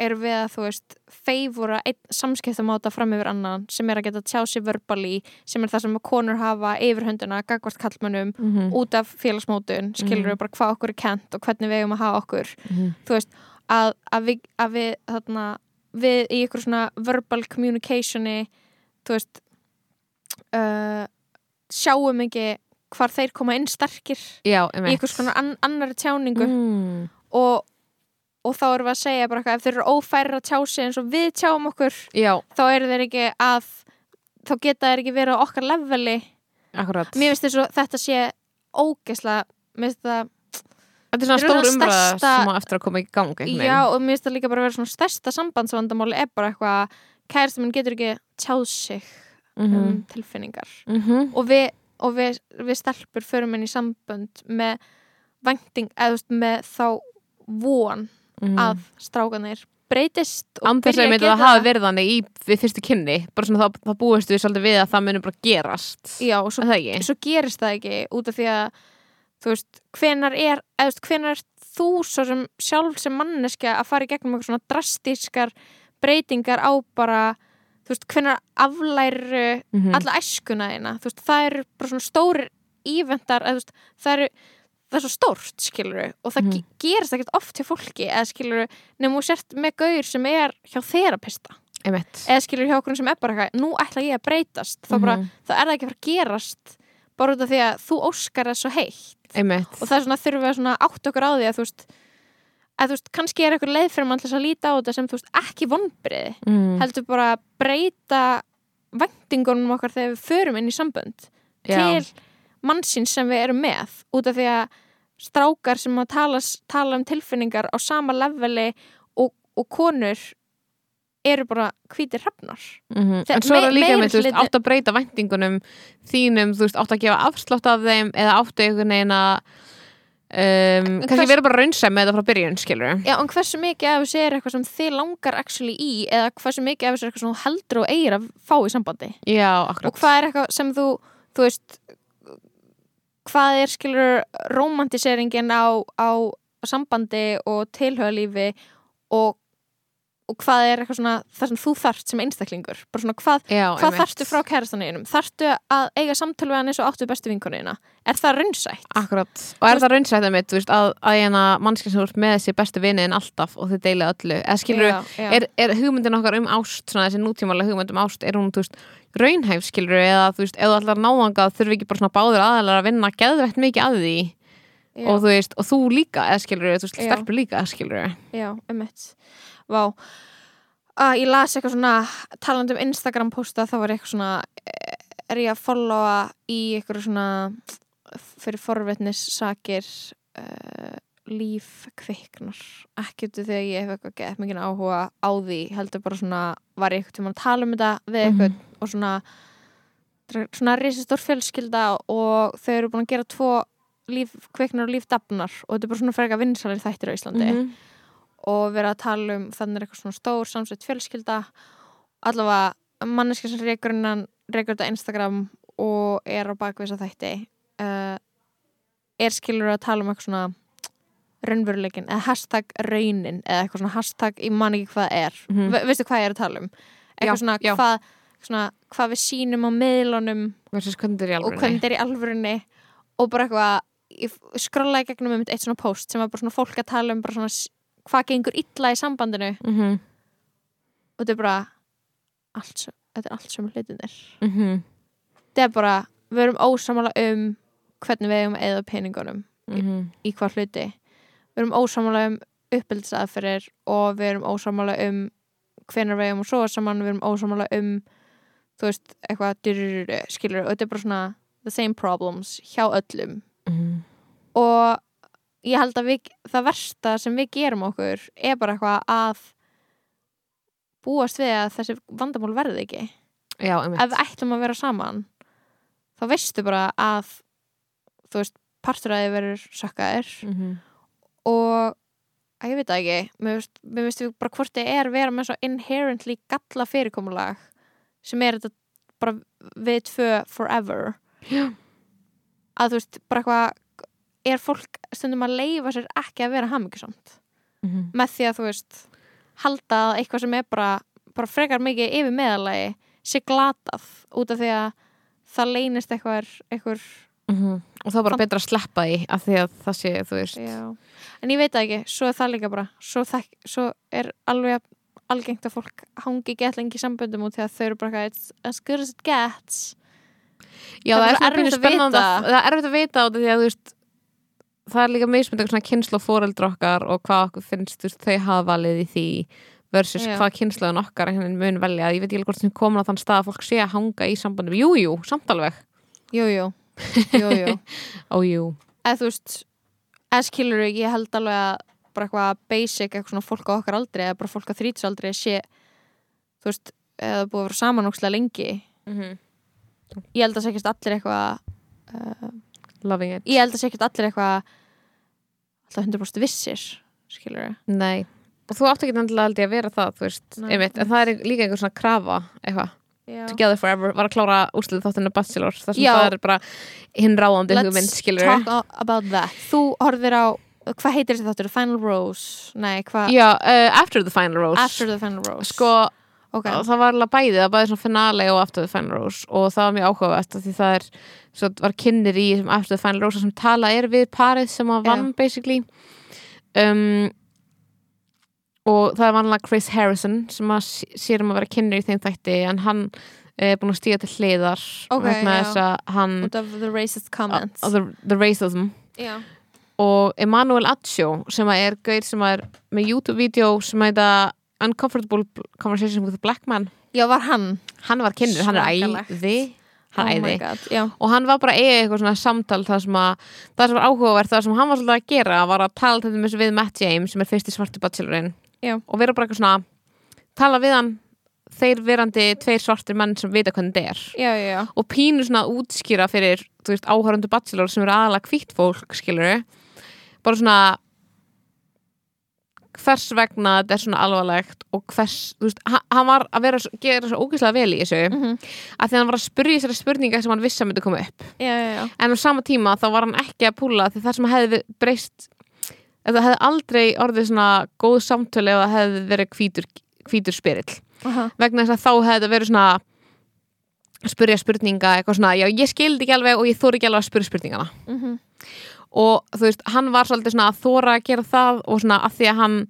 erum við að þú veist feifura samskiptamáta fram yfir annan sem er að geta tjá sig verbali sem er það sem að konur hafa yfirhönduna gagvart kallmönnum mm út af félagsmótun skilur við bara hvað okkur er kent og hvernig við eigum að hafa okkur -hmm. þú veist, að, að við, að við þarna, við í ykkur svona verbal communicationi þú veist uh, sjáum ekki hvar þeir koma inn sterkir já, í ykkur svona an annari tjáningu mm. og, og þá erum við að segja bara eitthvað, ef þeir eru ófærir að tjá sig eins og við tjáum okkur Já, þá eru þeir ekki að þá geta þeir ekki verið á okkar leveli akkurat. mér finnst þetta sé ógesla mér finnst það Þetta er svona stór umræða stærsta- sem á eftir að koma í gang, Já, og mér finnst það líka bara að vera svona stærsta sambandsvandamáli er bara eitthvað kærasti minn getur ekki tjáð sig um veginn. tilfinningar Mm -hmm. og við, og við, við stelpur förum inn í sambönd með vænting, eða þú veist, með þá von að strákanir breytist Andar sem að þetta gera hafi verið þannig í við fyrstu kynni, bara svona þá, búist við svolítið við að það munum bara gerast. Já, og svo, svo gerist það ekki út af því að þú veist, hvenar er veist, hvenar er þú svo sem sjálf sem manneska að fara í gegnum eitthvað svona drastískar breytingar á bara þú veist, hvenar aflæru Mhm. alla æskuna þína, þú veist, það eru bara svona stórir íventar, eða þú veist, það eru það er svo stórt, skilur og það mm. gerist ekkert oft hjá fólki eða skilur, nefnum þú sért með gaur sem er hjá þerapista, eða skilur hjá okkur sem er bara eitthvað, nú ætla ég að breytast þá bara, Mhm. þá er það ekki að fara að gerast bara út af því að þú óskar það svo heitt Einmitt. og það er svona þurfum við að svona átt okkur á því að þú veist að þú veist, kannski er eitthvað leið fyrir mann til að líta á þetta sem þú veist, ekki vonbriði Mm. heldur bara að breyta væntingunum okkar þegar við förum inn í sambönd Já. til mannsins sem við erum með út af því að strákar sem að tala, tala um tilfinningar á sama leveli og, og konur eru bara hvítir hrafnar. Mm Þegar En svo er það líka með, þú veist, átt að breyta væntingunum þínum, þú veist, átt að gefa afslátt af þeim eða áttu einhvern veginn að um, kannski vera bara raunsæð með þetta frá byrjun, skilur Já, en hversu mikið af þessu er eitthvað sem þið langar actually í eða hversu mikið af þessu er eitthvað sem þú heldur og eigir að fá í sambandi? Já, akkurat. Og hvað er eitthvað sem þú þú veist hvað er skilur romantiseringin á, á sambandi og tilhöðalífi og, og hvað er eitthvað svona það sem þú þarft sem einstaklingur? Bara svona hvað, Já, hvað þarftu frá kærastaninu þarftu að eiga samtölu við hann eins og áttu bestu vinkonina er það raunsætt? Akkurat, og er það raunsætt einmitt, þú veist, að, að hérna mannskinn sem ert með þessi bestu vinnin alltaf og þið deilið öllu, eða skilur Já, er, er hugmyndin okkar um ást, svona þessi nútímalega hugmynd um ást, er hún, veist, raunhæf skilur, eða þú veist, ef þú ætlar að náðanga þurfi ekki bara svona báður aðalega að vinna geðvett mikið að því? Og þú veist, og þú líka, eða skilur, þú Vá. Að ég las eitthvað svona talandi um Instagram posta þá var eitthvað svona eh, er ég að followa í eitthvað svona fyrir forvetnis sakir uh, líf kviknar ekki út af því að ég hef eitthvað gett mikið áhuga á því heldur bara svona var ég eitthvað tíma að tala um þetta við eitthvað og svona svona risastór fjölskylda og þau eru búin að gera tvo líf kviknar og líf dafnar og þetta er bara svona frekar vinsalir þættir á Íslandi. Mhm. Og vera að tala um þannig er eitthvað svona stór samsett fjölskylda allavega manneski sem reykur innan reykur þetta Instagram og er á bakvisa þætti uh, er skilur að tala um eitthvað svona raunveruleikin eða hashtag raunin eða eitthvað svona hashtag, ég man ekki hvað er Mhm. Ve veistu hvað ég er að tala um eitthvað Já, svona, já. Hvað, svona hvað við sýnum á í og hvernig er í alvörunni og bara eitthvað ég skrollaði gegnum um eitt svona post sem var bara svona fólk að tala um bara svona hvað gengur illa í sambandinu mm -hmm. og þetta er bara allt, þetta er allt sem hlutinir Mm -hmm. þetta er bara, við erum ósamála um hvernig við eigum að eða peningunum Mhm. í hvað hluti við erum ósamála um uppbyldisaðferðir og við erum ósamála um hvenær við eigum að sofa saman við erum ósamála um þú veist, eitthvað dyrrrrrr, skilur, og þetta er bara svona the same problems hjá öllum Mhm. og ég held að við, það versta sem við gerum okkur er bara eitthvað að búast við að þessi vandamál verði ekki Já, ef við ætlum að vera saman þá veistu bara að þú veist, partur að þið verður sökkaðir Mhm. og að ég veit það ekki mér veist, mér veist bara hvort þið er vera með svo inherently galla fyrirkomulag sem er þetta bara við tvö forever Já. að þú veist, bara eitthvað er fólk stundum að leifa sér ekki að vera hamingisamt Mhm. með því að þú veist halda að eitthvað sem er bara, bara frekar mikið yfir meðalagi sé glatað út af því að það leynist eitthvað eitthvað Mhm. og þá er bara betra að sleppa því af því að það sé, þú veist Já. en ég veit það ekki, svo er það líka bara svo, þek, svo er alveg algengt að fólk hangi gett lengi í samböndum út því að þau eru bara eitthvað "It's as good as it gets Já, Það það, er er erfitt að spennandi vita. að- Það er erfitt að vita á því að þú veist það er líka eitthvað svona kynslu fóreldra okkar og hvað okkur finnst þú þau hafa valið í því versus Já. hvað kynsluðan okkar mun velja. Ég veit ekki hvort sem komin á þann stað að fólk sé að hanga í sambandum Jú, jú, samt alveg. Jú, jú, jú, jú. (laughs) Ó, jú. Eða þú veist eða skilur ég held alveg að bara eitthvað basic, eitthvað svona fólk á okkar aldrei eða bara fólk á þrítsaldri sé þú veist, eða búið að vera saman ókslega lengi. Mhm. ég held að ekkert allir eitthvað uh, Loving it. ég held að ekkert allir eitthvað alltaf 100% vissir skilur Nei Og þú átt ekki endilega að vera það, veist, Nei, einmitt, en það er líka einhver svona krafa, eitthvað, Together Forever, var að klára úslið þáttinu Bachelor, þar sem Já. það er bara hinn ráðandi hugmynd, skilur talk about that. Þú horfir á, hvað heitir þessi þáttur? Final Rose, nei hvað? Já, uh, After the Final Rose. After the Final Rose. Sko, okay. og það var alveg bæði, það var bæði svona finale og After the Final Rose og það var mjög áhugavert því það er, svo var kynir í After the Final Rose sem tala er við parið sem að vann basically. Um, og það er vanlega Chris Harrison sem að sé- sér um að vera kynir í þeim þætti en hann er búin að stíga til hliðar Ok, vegna já. þess að hann the racist comments. of the, the racism. Já, og Emanuel Accio sem að er gauð sem að er með YouTube-vídeó sem heita Uncomfortable Conversation with a Black Man. Já var hann? Hann var kynir, hann er æði. Hann oh god, og hann var bara eiga eitthvað svona samtal það sem að, það sem var áhugavert það sem hann var svolítið að gera var að tala til dæmis við Matt James sem er fyrsti svarti bachelorinn. Já. og vera bara eitthvað svona tala við hann þeir verandi tveir svartir menn sem vita hvernig þetta er. Já, já, já, og pínu svona að útskýra fyrir áhörundu bachelor sem eru aðalega hvítt fólk skilur bara svona hvers vegna þetta er svona alvarlegt og hvers, þú veist, hann, var að vera, gera svo ógeðslega vel í þessu Mhm. að því hann var að spyrja sér spurningar sem hann vissi að myndi koma upp já, já, já. en á sama tíma þá var hann ekki að púla því það sem hefði breyst það hefði aldrei orðið svona góð samtölu það hefði verið hvítur, hvítur spyrill Aha. vegna þess að þá hefði þetta verið svona spyrja spurninga eitthvað svona, já ég skildi ekki alveg og ég þóri ekki alveg að spyrja spurningana Mhm. Og þú veist, hann var svolítið svona að þóra að gera það og svona að því að hann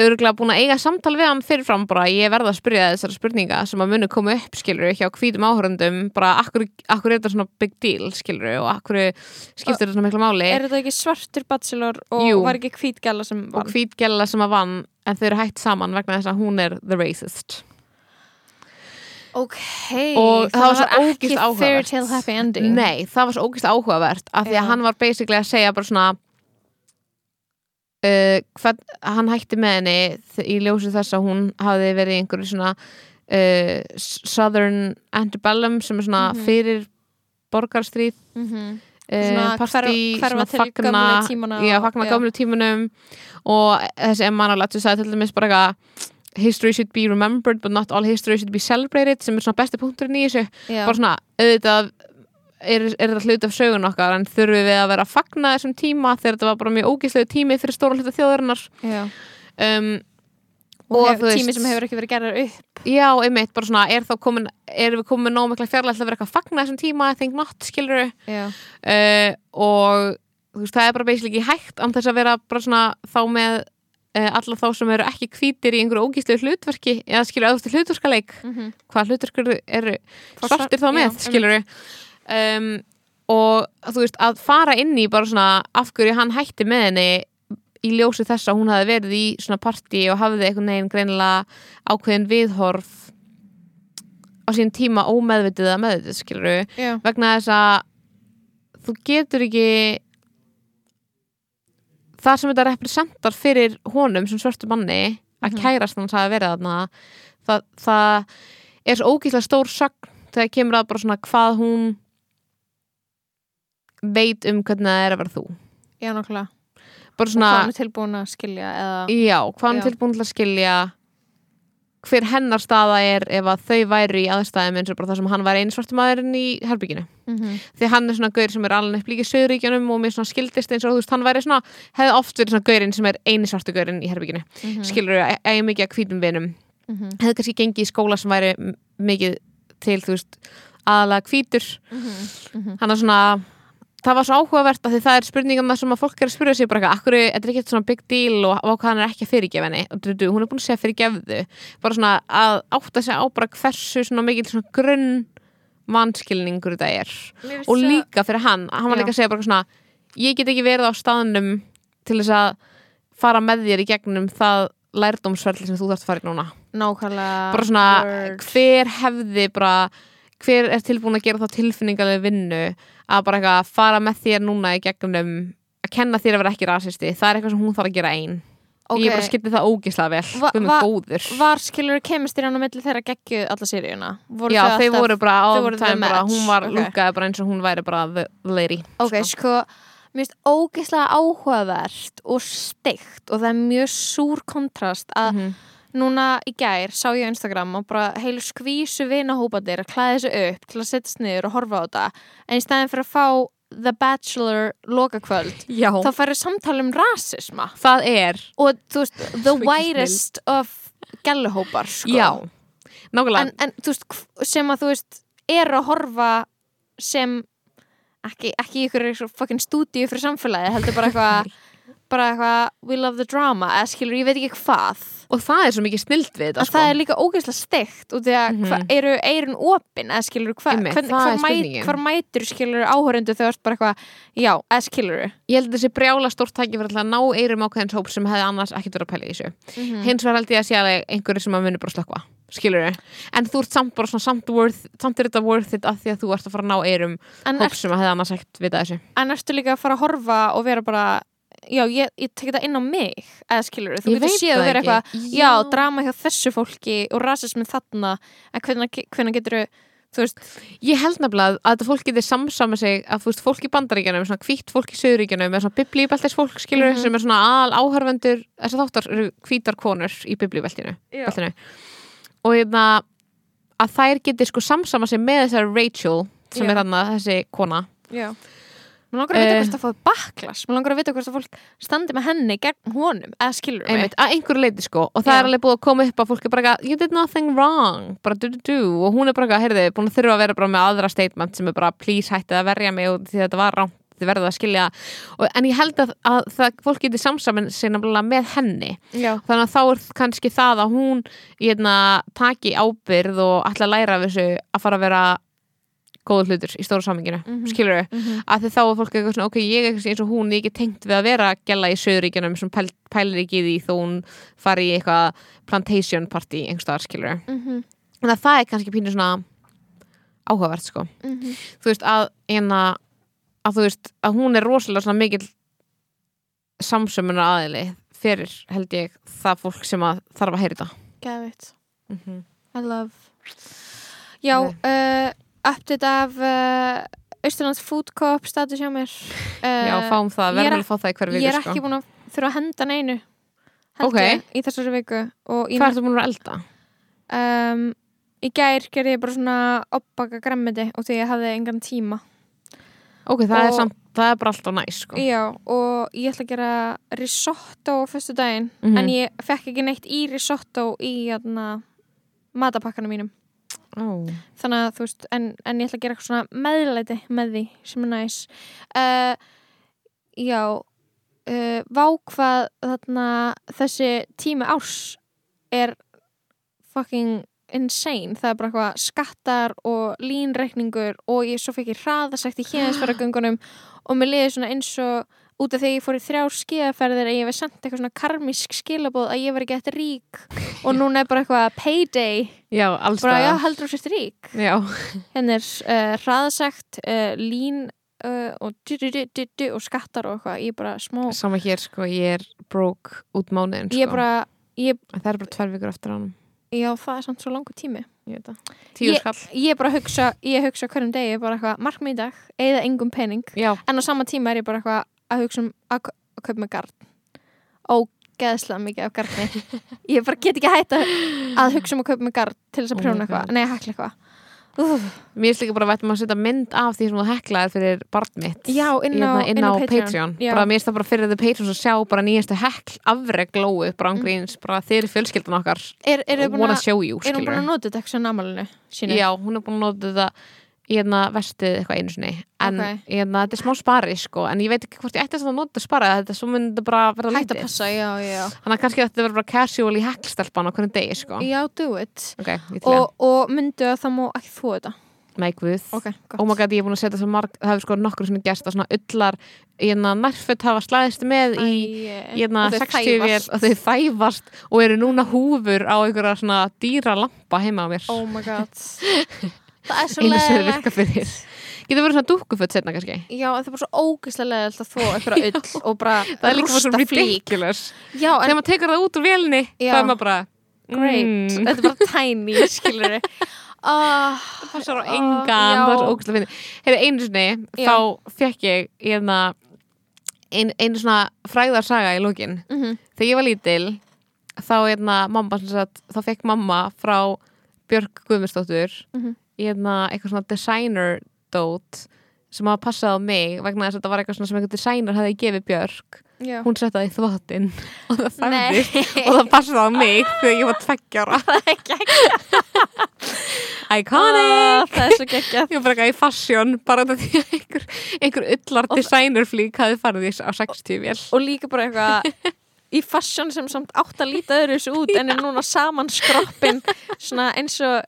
örgulega búin að eiga samtal við hann fyrirfram bara ég verða að spyrja þessara spurninga sem að munu koma upp skilur hjá hvítum áhörundum bara akkur, akkur er þetta svona big deal skilur og akkur skiptir þetta svona miklu máli? Er þetta ekki svartur bachelor og Jú. var ekki hvít gæla sem og vann? hvít gæla sem að vann en þau eru hægt saman vegna þess að hún er the racist ok, Og það var svo ekki ógeðslega áhugavert. Nei, það var svo ógist áhugavert af því að hann var basically að segja bara svona uh, hvað, hann hætti með henni í ljósi þess að hún hafði verið einhverju svona uh, Southern Antebellum sem er svona Mhm. fyrir borgarstríð. Svona partí, til gömlu tímana já, og- fagna já. gömlu tímunum og þessi Emma Lattu sagði til dæmis bara eitthvað history should be remembered but not all history should be celebrated sem er svona besti punkturinn í þessu. Já, bara svona, auðvitað er, er þetta hlut af sögun okkar en þurfum við að vera að fagna þessum tíma þegar þetta var bara mjög ógislegu tími fyrir stóra hluta þjóðarinnar. Um, og, Og hef, tími sem hefur ekki verið gerðar upp. Já, einmitt, bara svona er þá komin er við komin nóg mikla fjarlægt að vera eitthvað að fagna þessum tíma, I think not, skilur uh, og þú veist, það er bara basically ekki hægt án þess að vera bara svona þá með alla þá sem eru ekki hvítir í einhverju ógislegu hlutverki eða skilur auðvitað hlutverkaleik mm hvað hlutverkur eru svartir þá með, já, skilur um, og þú veist að fara inn í bara svona af hverju hann hætti með henni í ljósi þess að hún hafi verið í svona partí og hafði einhvern veginn greinilega ákveðin viðhorf á sín tíma ómeðvitið að meðvitið, skilur já, vegna þess að þú getur ekki það sem þetta representar fyrir honum sem svörtu manni að Mhm. kærast hans hafi verið þarna það, það er svo ógíslega stór sögn þegar kemur að bara svona hvað hún veit um hvernig það er að vera þú. Já, nákvæmlega. Bara hvað svona, hann er tilbúin að skilja eða, já, hvað hann er tilbúin til að skilja hver hennar staða er ef að þau væri í aðstæðum eins og bara það sem hann svartu maðurinn í herbygginu mm því hann er svona gaur sem er alveg upp líka í söguríkjunum og mér svona skildist eins og þú veist hann væri svona, hefði oft verið svona gaurinn sem er eini svartu gaurinn í herbygginu -hmm. skilur þú, eigi mikið að hvítum vinum Mhm. hefði kannski gengið í skóla sem væri mikið til, þú veist aðalega hvítur Mhm. hann er svona, það var svo áhugavert að því það er spurningum sem að fólk er að spyrja sig bara eitthvað, þetta er ekki svona big deal og, hann er ekki að fyrirgefa henni. Og du, du, hún er búin að segja fyrirgefðu. Bara svona að átta sig á bara hversu svona mikil svona grunn mannskilningur þetta er. Og líka fyrir hann, hann var líka að segja bara svona ég get ekki verið á staðnum til þess að fara með þér í gegnum það lærdómsferli sem þú þarft að fara í núna. Nákvæmlega bara svona, word. hver hefði bara, hver er tilbúin að gera þá tilfinningarlega vinnu að bara eitthvað fara með þér núna í gegnum að kenna þér að vera ekki rasisti það er eitthvað sem hún þarf að gera ein Ok. ég bara skildi það ógislega vel Va- va- góður var skilur kemistýr hann á milli þeirra geggju alla voru já, þau voru bara bara, match, hún var ok. lúkaði bara eins og hún væri bara the lady ok, sko. sko, mér finnst ógeðslega áhugavert og steikt og það er mjög súr kontrast að Mhm. Núna í gær sá ég á Instagram og bara heilu skvísu vinahópatir að klæða þessu upp til að setjast niður og horfa á þetta. En í staðin fyrir að fá The Bachelor lokakvöld já, þá færi samtali um rasisma. Það er. Og þú veist, (laughs) the widest of gæluhópar sko. já, nákvæmlega. En, en þú veist, sem að þú veist er að horfa sem ekki, ekki ykkur fucking stúdíu fyrir samfélagi, heldur bara eitthvað (laughs) bara eitthvað, we love the drama. Eða skilur, ég veit ekki hvað og það er svo mikið snilt við þetta að það er líka ógeðslega steikt og því að Mhm. hva, eru eirun opin eða skilur, hva, Einmitt, hvern, það hvar, er mæt, hvar mætur skilur áhörundu þegar þú ert bara eitthvað já, eða skilur ég held að þessi brjála stórt tæki fyrir að ná eirum ákveðins hóp sem hefði annars ekkert verið að pæla í þessu. Mm. hins vegar held ég að sé alveg einhverju sem að muni bara slökva skilur en þú ert samt bara svona samt, worth, samt er þetta worth it af því að þú ert að fara að ná eirum hóp er, sem að hefði annars ekkert vita þessu. En ertu líka að fara að horfa og vera bara já, ég, ég tek þetta inn á mig eða skilur, þú Ég getur séð að vera eitthvað já, drama hjá þessu fólki og rasismin þarna en hvernig, hvernig getur þú veist, ég held nefnilega að þetta fólk getur samsama sig að þú veist fólk í bandaríkjanum, svona hvítt fólk í söguríkjanum með svona biblíubeltis fólk skilur Mhm. sem er svona al áhörvendur þess að þáttar eru hvítar konur í biblíubeltinu beltinu. og hérna að þær getur sko samsama sig með þessar Rachel sem Já. er hann þessi kona já Mér langar að vita Eh. hvort það fóði baklas Mér langar að vita hvort það fólk standi með henni gegn honum eða skilur mig? Einmitt, að einhverju leiti sko. Og það Já. er alveg búið að koma upp að fólk er bara eitthvað, you did nothing wrong. Bara du du du og hún er bara eitthvað, heyrðu, búin að þurfa að vera bara með aðra statement sem er bara please hættið að verja mig og því þetta var rámt þið verðið að skilja. Og, en ég held að, að það, fólk getur samsamin nefnilega með henni. Já, þannig að þá er kannski það að hún hérna, taki ábyrð og ætla að læra af þessu að fara að vera góður hlutur í stóra saminginu mm Mhm. skilur við, Mhm. að því þá er fólk eitthvað svona, ok, ég er eins og hún, ég er ekki tengt við að vera gæla í söðuríkjunum sem pæl, pælir ekki því þó hún fari í eitthvað plantation party einhverstaðar, skilur við Mhm, en að það er kannski pínu svona áhugavert, sko mhm. þú veist, að, hérna, að þú veist, að hún er rosalega svona mikill samsömmunar aðili fyrir, held ég, það fólk sem að þarf að heyra þetta Geðveitt mm I love Já, Nei. Uh, update af uh, Austurlands Food Co-op status hjá mér uh, (laughs) Já, fáum það, ég er verðum ek- að fá það í hverju Ég viku er sko. ekki búin að þurfa að henda neinu held Ok. ég, í þessari viku Hvað ertu búin að elda? um, í gær gerði ég bara svona oppbaka grammiti og því ég hafði engan tíma Ok, það er Og- samt, það er bara alltaf næs sko. Já, og ég ætla að gera risotto fyrstu daginn Mhm. en ég fekk ekki neitt í risotto í jæna, matapakkanum mínum Ó. þannig að þú veist, en, en ég ætla að gera eitthvað svona meðlæti með því sem er næs uh, Já uh, vákvað þarna þessi tími árs er fucking insane, það er bara eitthvað skattar og línreikningur og ég svo fekk ég hraðasækt í (gasps) hérðisferðagöngunum og mér liði svona eins og út af því að ég fór í þrjár skiðaferðir að ég veið samt eitthvað svona karmisk skilabóð að ég var ekki eftir rík. Og núna er bara eitthvað payday. Já, alls bara já, heldur þú sérst rík? Já, henni er uh, hraðasækt uh, lín uh, og, du, du, du, og skattar og eitthvað. Ég er bara smá sama hér sko, ég er broke út mánuðin sko. ég er bara, ég, Það er bara tvær vikur eftir ánum já það er samt svo langu tími. Ég það. Ég- ég er bara að hugsa, ég hugsa hverjum degi bara eitthvað, markmið í dag, eða engum pening. Já, en á sama tíma er ég bara eitthvað að hugsa um að, að kaupa með garn. Ógeðslega mikið af garni. (laughs) Ég bara get ekki að, að hugsa um að kaupa með garn til þess Oh að my prjóna God. eitthvað, nei að hekla eitthvað. Mér líka bara að vætum að setja mynd af því sem þú heklaðir fyrir barn mitt. Já, inn á, Hérna, inn á Patreon, Já. bara mér það bara fyrir þau Patreon að sjá bara nýjastu hekl afreg glóu bara ángríns, bara þeir skjölskyldan okkar. Er, er þið búin wanna show you, er hún búin að nota þetta eitthvað námælinu sínu? Já, hún er búin að nota þetta í hérna vestið eitthvað einu sinni. En Ok. hérna, þetta er smá spari sko. En ég veit ekki hvort ég ætti að nota spara þetta svo myndi þetta bara að lítið. þannig að kannski þetta verður bara casual í heklstelpan á hvernig degi sko. Já, do it. Ok, ég til að, og, og myndu að það má ekki þú þetta? Nei guð. Ok, gott. Oh my god, ég búin að setja það hefur sko nokkur svona gerst að svona öllar hérna nærföt hafa slæðist með í Æ, og þau 60 vél þæfast. og þau þæfast og eru núna húfur á einhverja svona dýra lampa heima á mér. Oh my god (laughs) það er svo einu sem leðilegt virka fyrir. Getur verið svona dúkkuföt setna kannski? Já, en það er bara svo ógeðslega leðilt að þó eitthvað (laughs) ull og bara það er líka bara svo rústa flík. ridiculous. Já, þegar en maður tekur það út úr vélni Já. þá er maður bara great. mm, Þetta er bara tiny, (laughs) skilur ah, það passar á Ah, engan það er svo ógæslega fyndið. Heyrðu, einu sinni Já. þá fekk ég hérna, ein, einu svona fræðarsaga í lókin mm þegar ég var lítil þá, hérna, mamma, sagt, þá fekk mamma frá Björk Guðmundsdóttur Mhm. hérna, eitthvað svona designer dót sem hafa passað á mig vegna þess að þetta var eitthvað sem einhver designer hefði gefið Björk. Já. Hún setti það í þvottin (laughs) og það færðist og það passaði á mig þegar ég var tveggjára (laughs) iconic! Ah, Það er svo geggjað. Ég var bara eitthvað í fashion bara því að einhver, einhver ullar designerflík hafi farið í á 60 vél. Og líka bara eitthvað í fashion sem samt átt að líta öðru þessu út en er núna saman skroppin svona eins og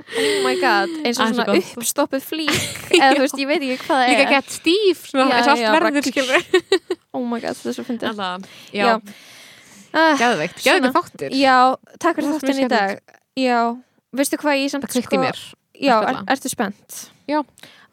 oh my god, eins og Það svo svona gott. uppstoppið flík (laughs) eða þú veist, ég veit ekki hvað það líka er. gett stíf svona, eins og allt verður skilur (laughs) oh my god, þetta er svo Alla, já, Já. Ah, geðveikt, svona. geðveikt þáttur. Já, takk fyrir þáttin í dag. Já, veistu hvað ég samt það kveikti í mér Já, er, ertu spennt? Já.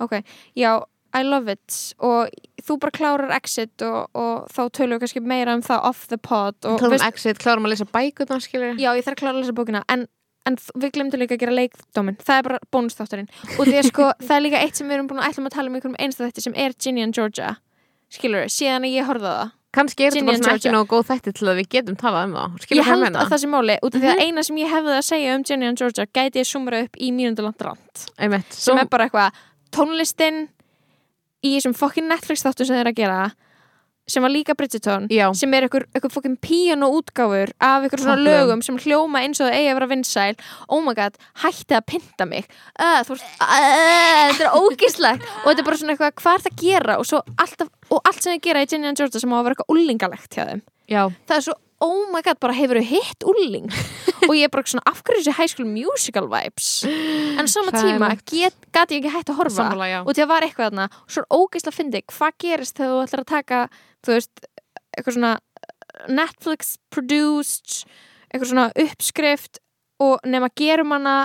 Ok, já, I love it. Og þú bara klárar exit og, og þá tölum við kannski meira um það off the pod klárum exit, klárum að lesa bækurna skilur já, ég þarf að klára að lesa bókina en, en við glemdum líka að gera leikdómin það er bara bónustátturinn og því að sko, (laughs) það er líka eitt sem við erum búin að ætlum að tala um einhverjum einsta þetta sem er Ginny and Georgia. Skilur við, síðan að ég horfði á það. Kannski er þetta bara svona ekki nógu góð þætti til að við getum talað um það. Skilur ég held að það sé máli út af því Mhm. að eina sem ég hefði að segja um Ginny and Georgia gæti ég sumra upp í mínundaland rand Einmitt. sem er bara eitthvað tónlistin í þessum fokkin Netflix þáttu sem þeir að gera sem var líka Bridgerton já, sem er einhver, fokkin píano útgáfur af einhver svona Topplögum. lögum sem hljóma eins og það eigi að vera vinsæl. Oh my god, hætti að pynta mig. Uh, þú veist, uh, þetta er ógislegt (laughs) og þetta er bara svona eitthvað, hvað er það að gera? Og, alltaf, og allt sem þið gera í Ginny and Georgia sem á að vera eitthvað ullingalegt hjá þeim. Já, það er svo, oh my god, bara hefur þau hitt ulling (laughs) og ég er bara svona, af hverju þessi high school musical vibes? En á sama tíma gat ég ekki hætt að horfa. Sammála, og því að var eitthvað þarna og svo er ógeðslega að fyndi hvað gerist þegar þú ætlar að taka þú veist, eitthvað svona Netflix produced eitthvað svona uppskrift og nema gerum hana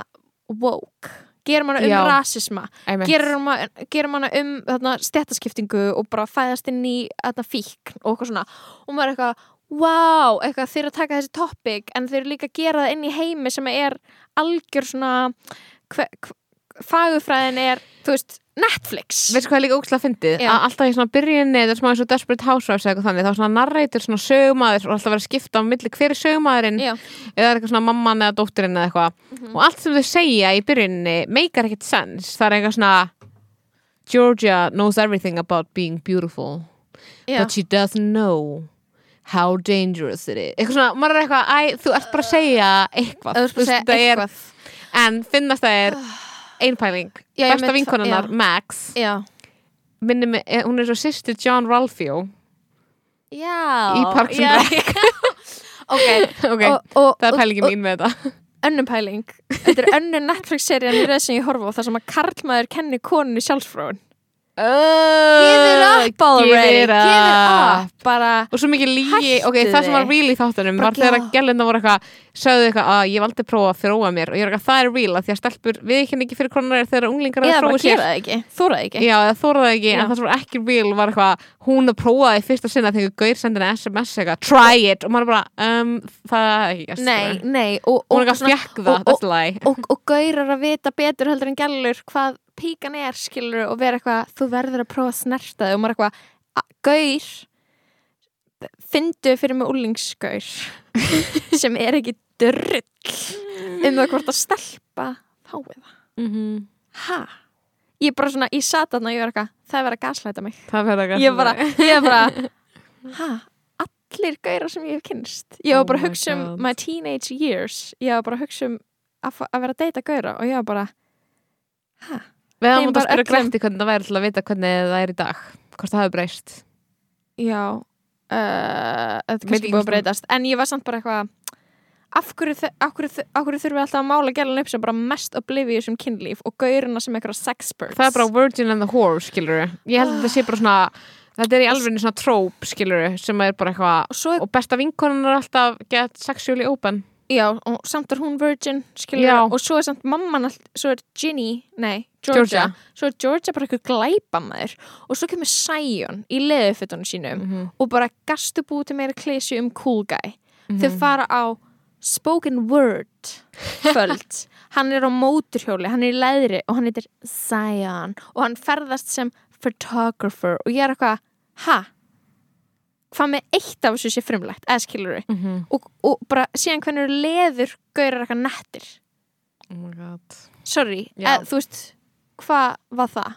woke gerum hana um Já. rasisma gerum hana, gerum hana um þarna, stjættaskiptingu og bara fæðast inn í þarna, fíkn og eitthvað svona og maður er eitthvað, wow, eitthvað þeir að taka þessi topic en þeir líka að gera það inn í heimi sem er algjör svona hve, hve, fagufræðin er þú veist, Netflix. Veistu hvað er líka ógslag fyndið? Já. að alltaf í svona byrjunni þetta er smá eins og Desperate Housewives eða eitthvað þannig þá svona narrator, svona sögumadur og alltaf verið að skipta á milli hver er sögumadurinn Já. eða er eitthvað svona mamman eða dóttirinn eða eitthvað. Og allt sem þau segja í byrjunni meikar ekkert sens. Það er eitthvað svona Georgia knows everything about being beautiful Já. but she doesn't know how dangerous it is. Eitthvað svona, maður er eitthvað, æ, þú ert bara að segja eitthvað, Þú veist að þetta er, en finnast það er einpæling, Já, besta vinkonunnar það- Max, mig, eh, hún er svo sýstir John Ralphio. Já. Í Parks and. Rec. (laughs) Ok, (laughs) ok, það er pælingin mín með þetta. (laughs) Önnum pæling. Þetta er önnur Netflix-serían í röð sem ég horfa á þar sem að karlmaður kenni konunni sjálfsfróun Give it up already. Give it up. Bara, og svo mikið lígi, Hættu ok, það sem var real í þáttunum Bara var þegar að gælina voru eitthvað sögðu eitthvað að ég valdi að prófa að þróa mér. Og ég er eitthvað, það er real því að stelpur við ekki ekki fyrir konar þegar unglingar að þróa sér. það ekki. Já, það þóra það ekki, Já. en það sem var ekki real var eitthvað, hún að prófa það í fyrsta sinna þegar Gaur sendin SMS eitthvað, try it. Og maður bara, um, það er ekki Nei, nei Og, og, er og, og, og gaurar að vita betur heldur en gælur hvað píkan er skilur og vera eitthvað þú verður að prófa að snerta þig og maður eitthvað "A- gaur fyndu fyrir mig úlingsgaur (laughs) sem er ekki drull um það hvort að stelpa fáið það Mhm. ha? Ég bara svona, ég sat þarna og ég var eitthvað það er verið að gaslæta mig verður ekki ég bara, ég bara (laughs) ha? Allir gaurar sem ég hef kynst ég var Oh bara að my hugsa um my teenage years ég var bara að hugsa um að, að vera að deyta gauðra og ég var bara ha? Við hafum átt að spyrja Gretti hvernig það væri til að vita hvernig það er í dag hvort það hefur breyst. Já uh, þetta er kannski búið að breytast. En ég var samt bara eitthvað af hverju, hverju, hverju þurfum við alltaf að mála gælan upp sem bara mest oblivious um kynlíf og gaurina sem eitthvað sexperts það er bara Virgin and the Whore, skilur ég held að þetta sé bara svona þetta er í alveg svona tróp, skilur sem er bara eitthvað og er, og besta vinkonan er alltaf get sexually open já, og samt er hún virgin skilur, Já. og svo er samt mamman all, svo er Ginny, nei, Georgia, Georgia. svo er Georgia bara eitthvað glæpamaður og svo kemur Sion í leðufötunum sínum mm -hmm. og bara gastu búið til meira klísi um cool guy Mhm. þau fara á spoken word kvöld (laughs) hann er á móturhjóli, hann er í leðri og hann heitir Zion og hann ferðast sem photographer og ég er eitthvað, ha? Hvað með eitt af þessu sé frumlegt eða skilur við Mhm. og, og bara síðan hvernig eru leður gaurar eitthvað nettir? Oh my god. Sorry, eð, þú veist hvað var það?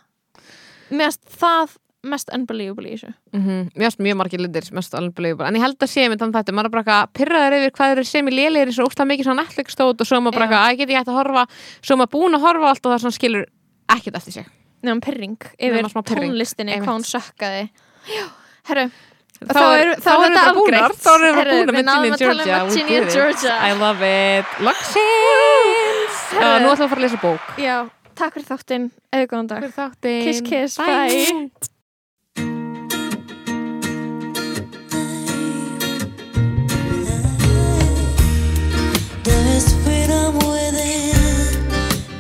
Mest það mest unbelievable í þessu. Mm Mér finnst mjög margir lindir mest unbelievable en ég held að sé með þann þetta maður bara eitthvað pyrraður yfir hvað eru sem í lélegir svo óslega mikið svona Netflix stótt og svo maður bara að ég hægt að horfa? Svo maður búin að horfa allt og það svona skilur ekkert eftir sig. Nefnum pyrring yfir tónlistinni hvað hún sökkaði. Herru Þá Þá er- þá er þetta afgreitt. þá erum við Heyrðu, búin með Ginny um Georgia Ginny. Georgia. I love it Heyrðu. Nú ætlum við að fara að lesa bók Já, takk fyrir þáttinn, eða góðan dag Fyrir þáttinn Kiss, kiss, bye. There is freedom within.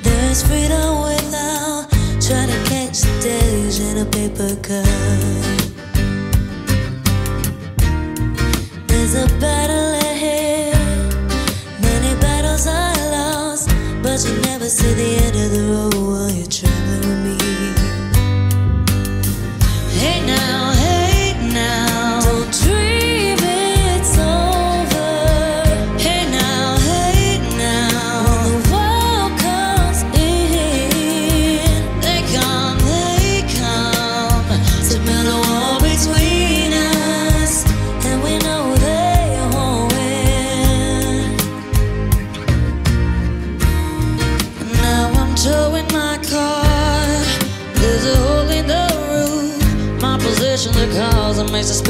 There is freedom without trying to catch the days in a paper cup. A battle ahead. Many battles are lost, but you never see the end of the road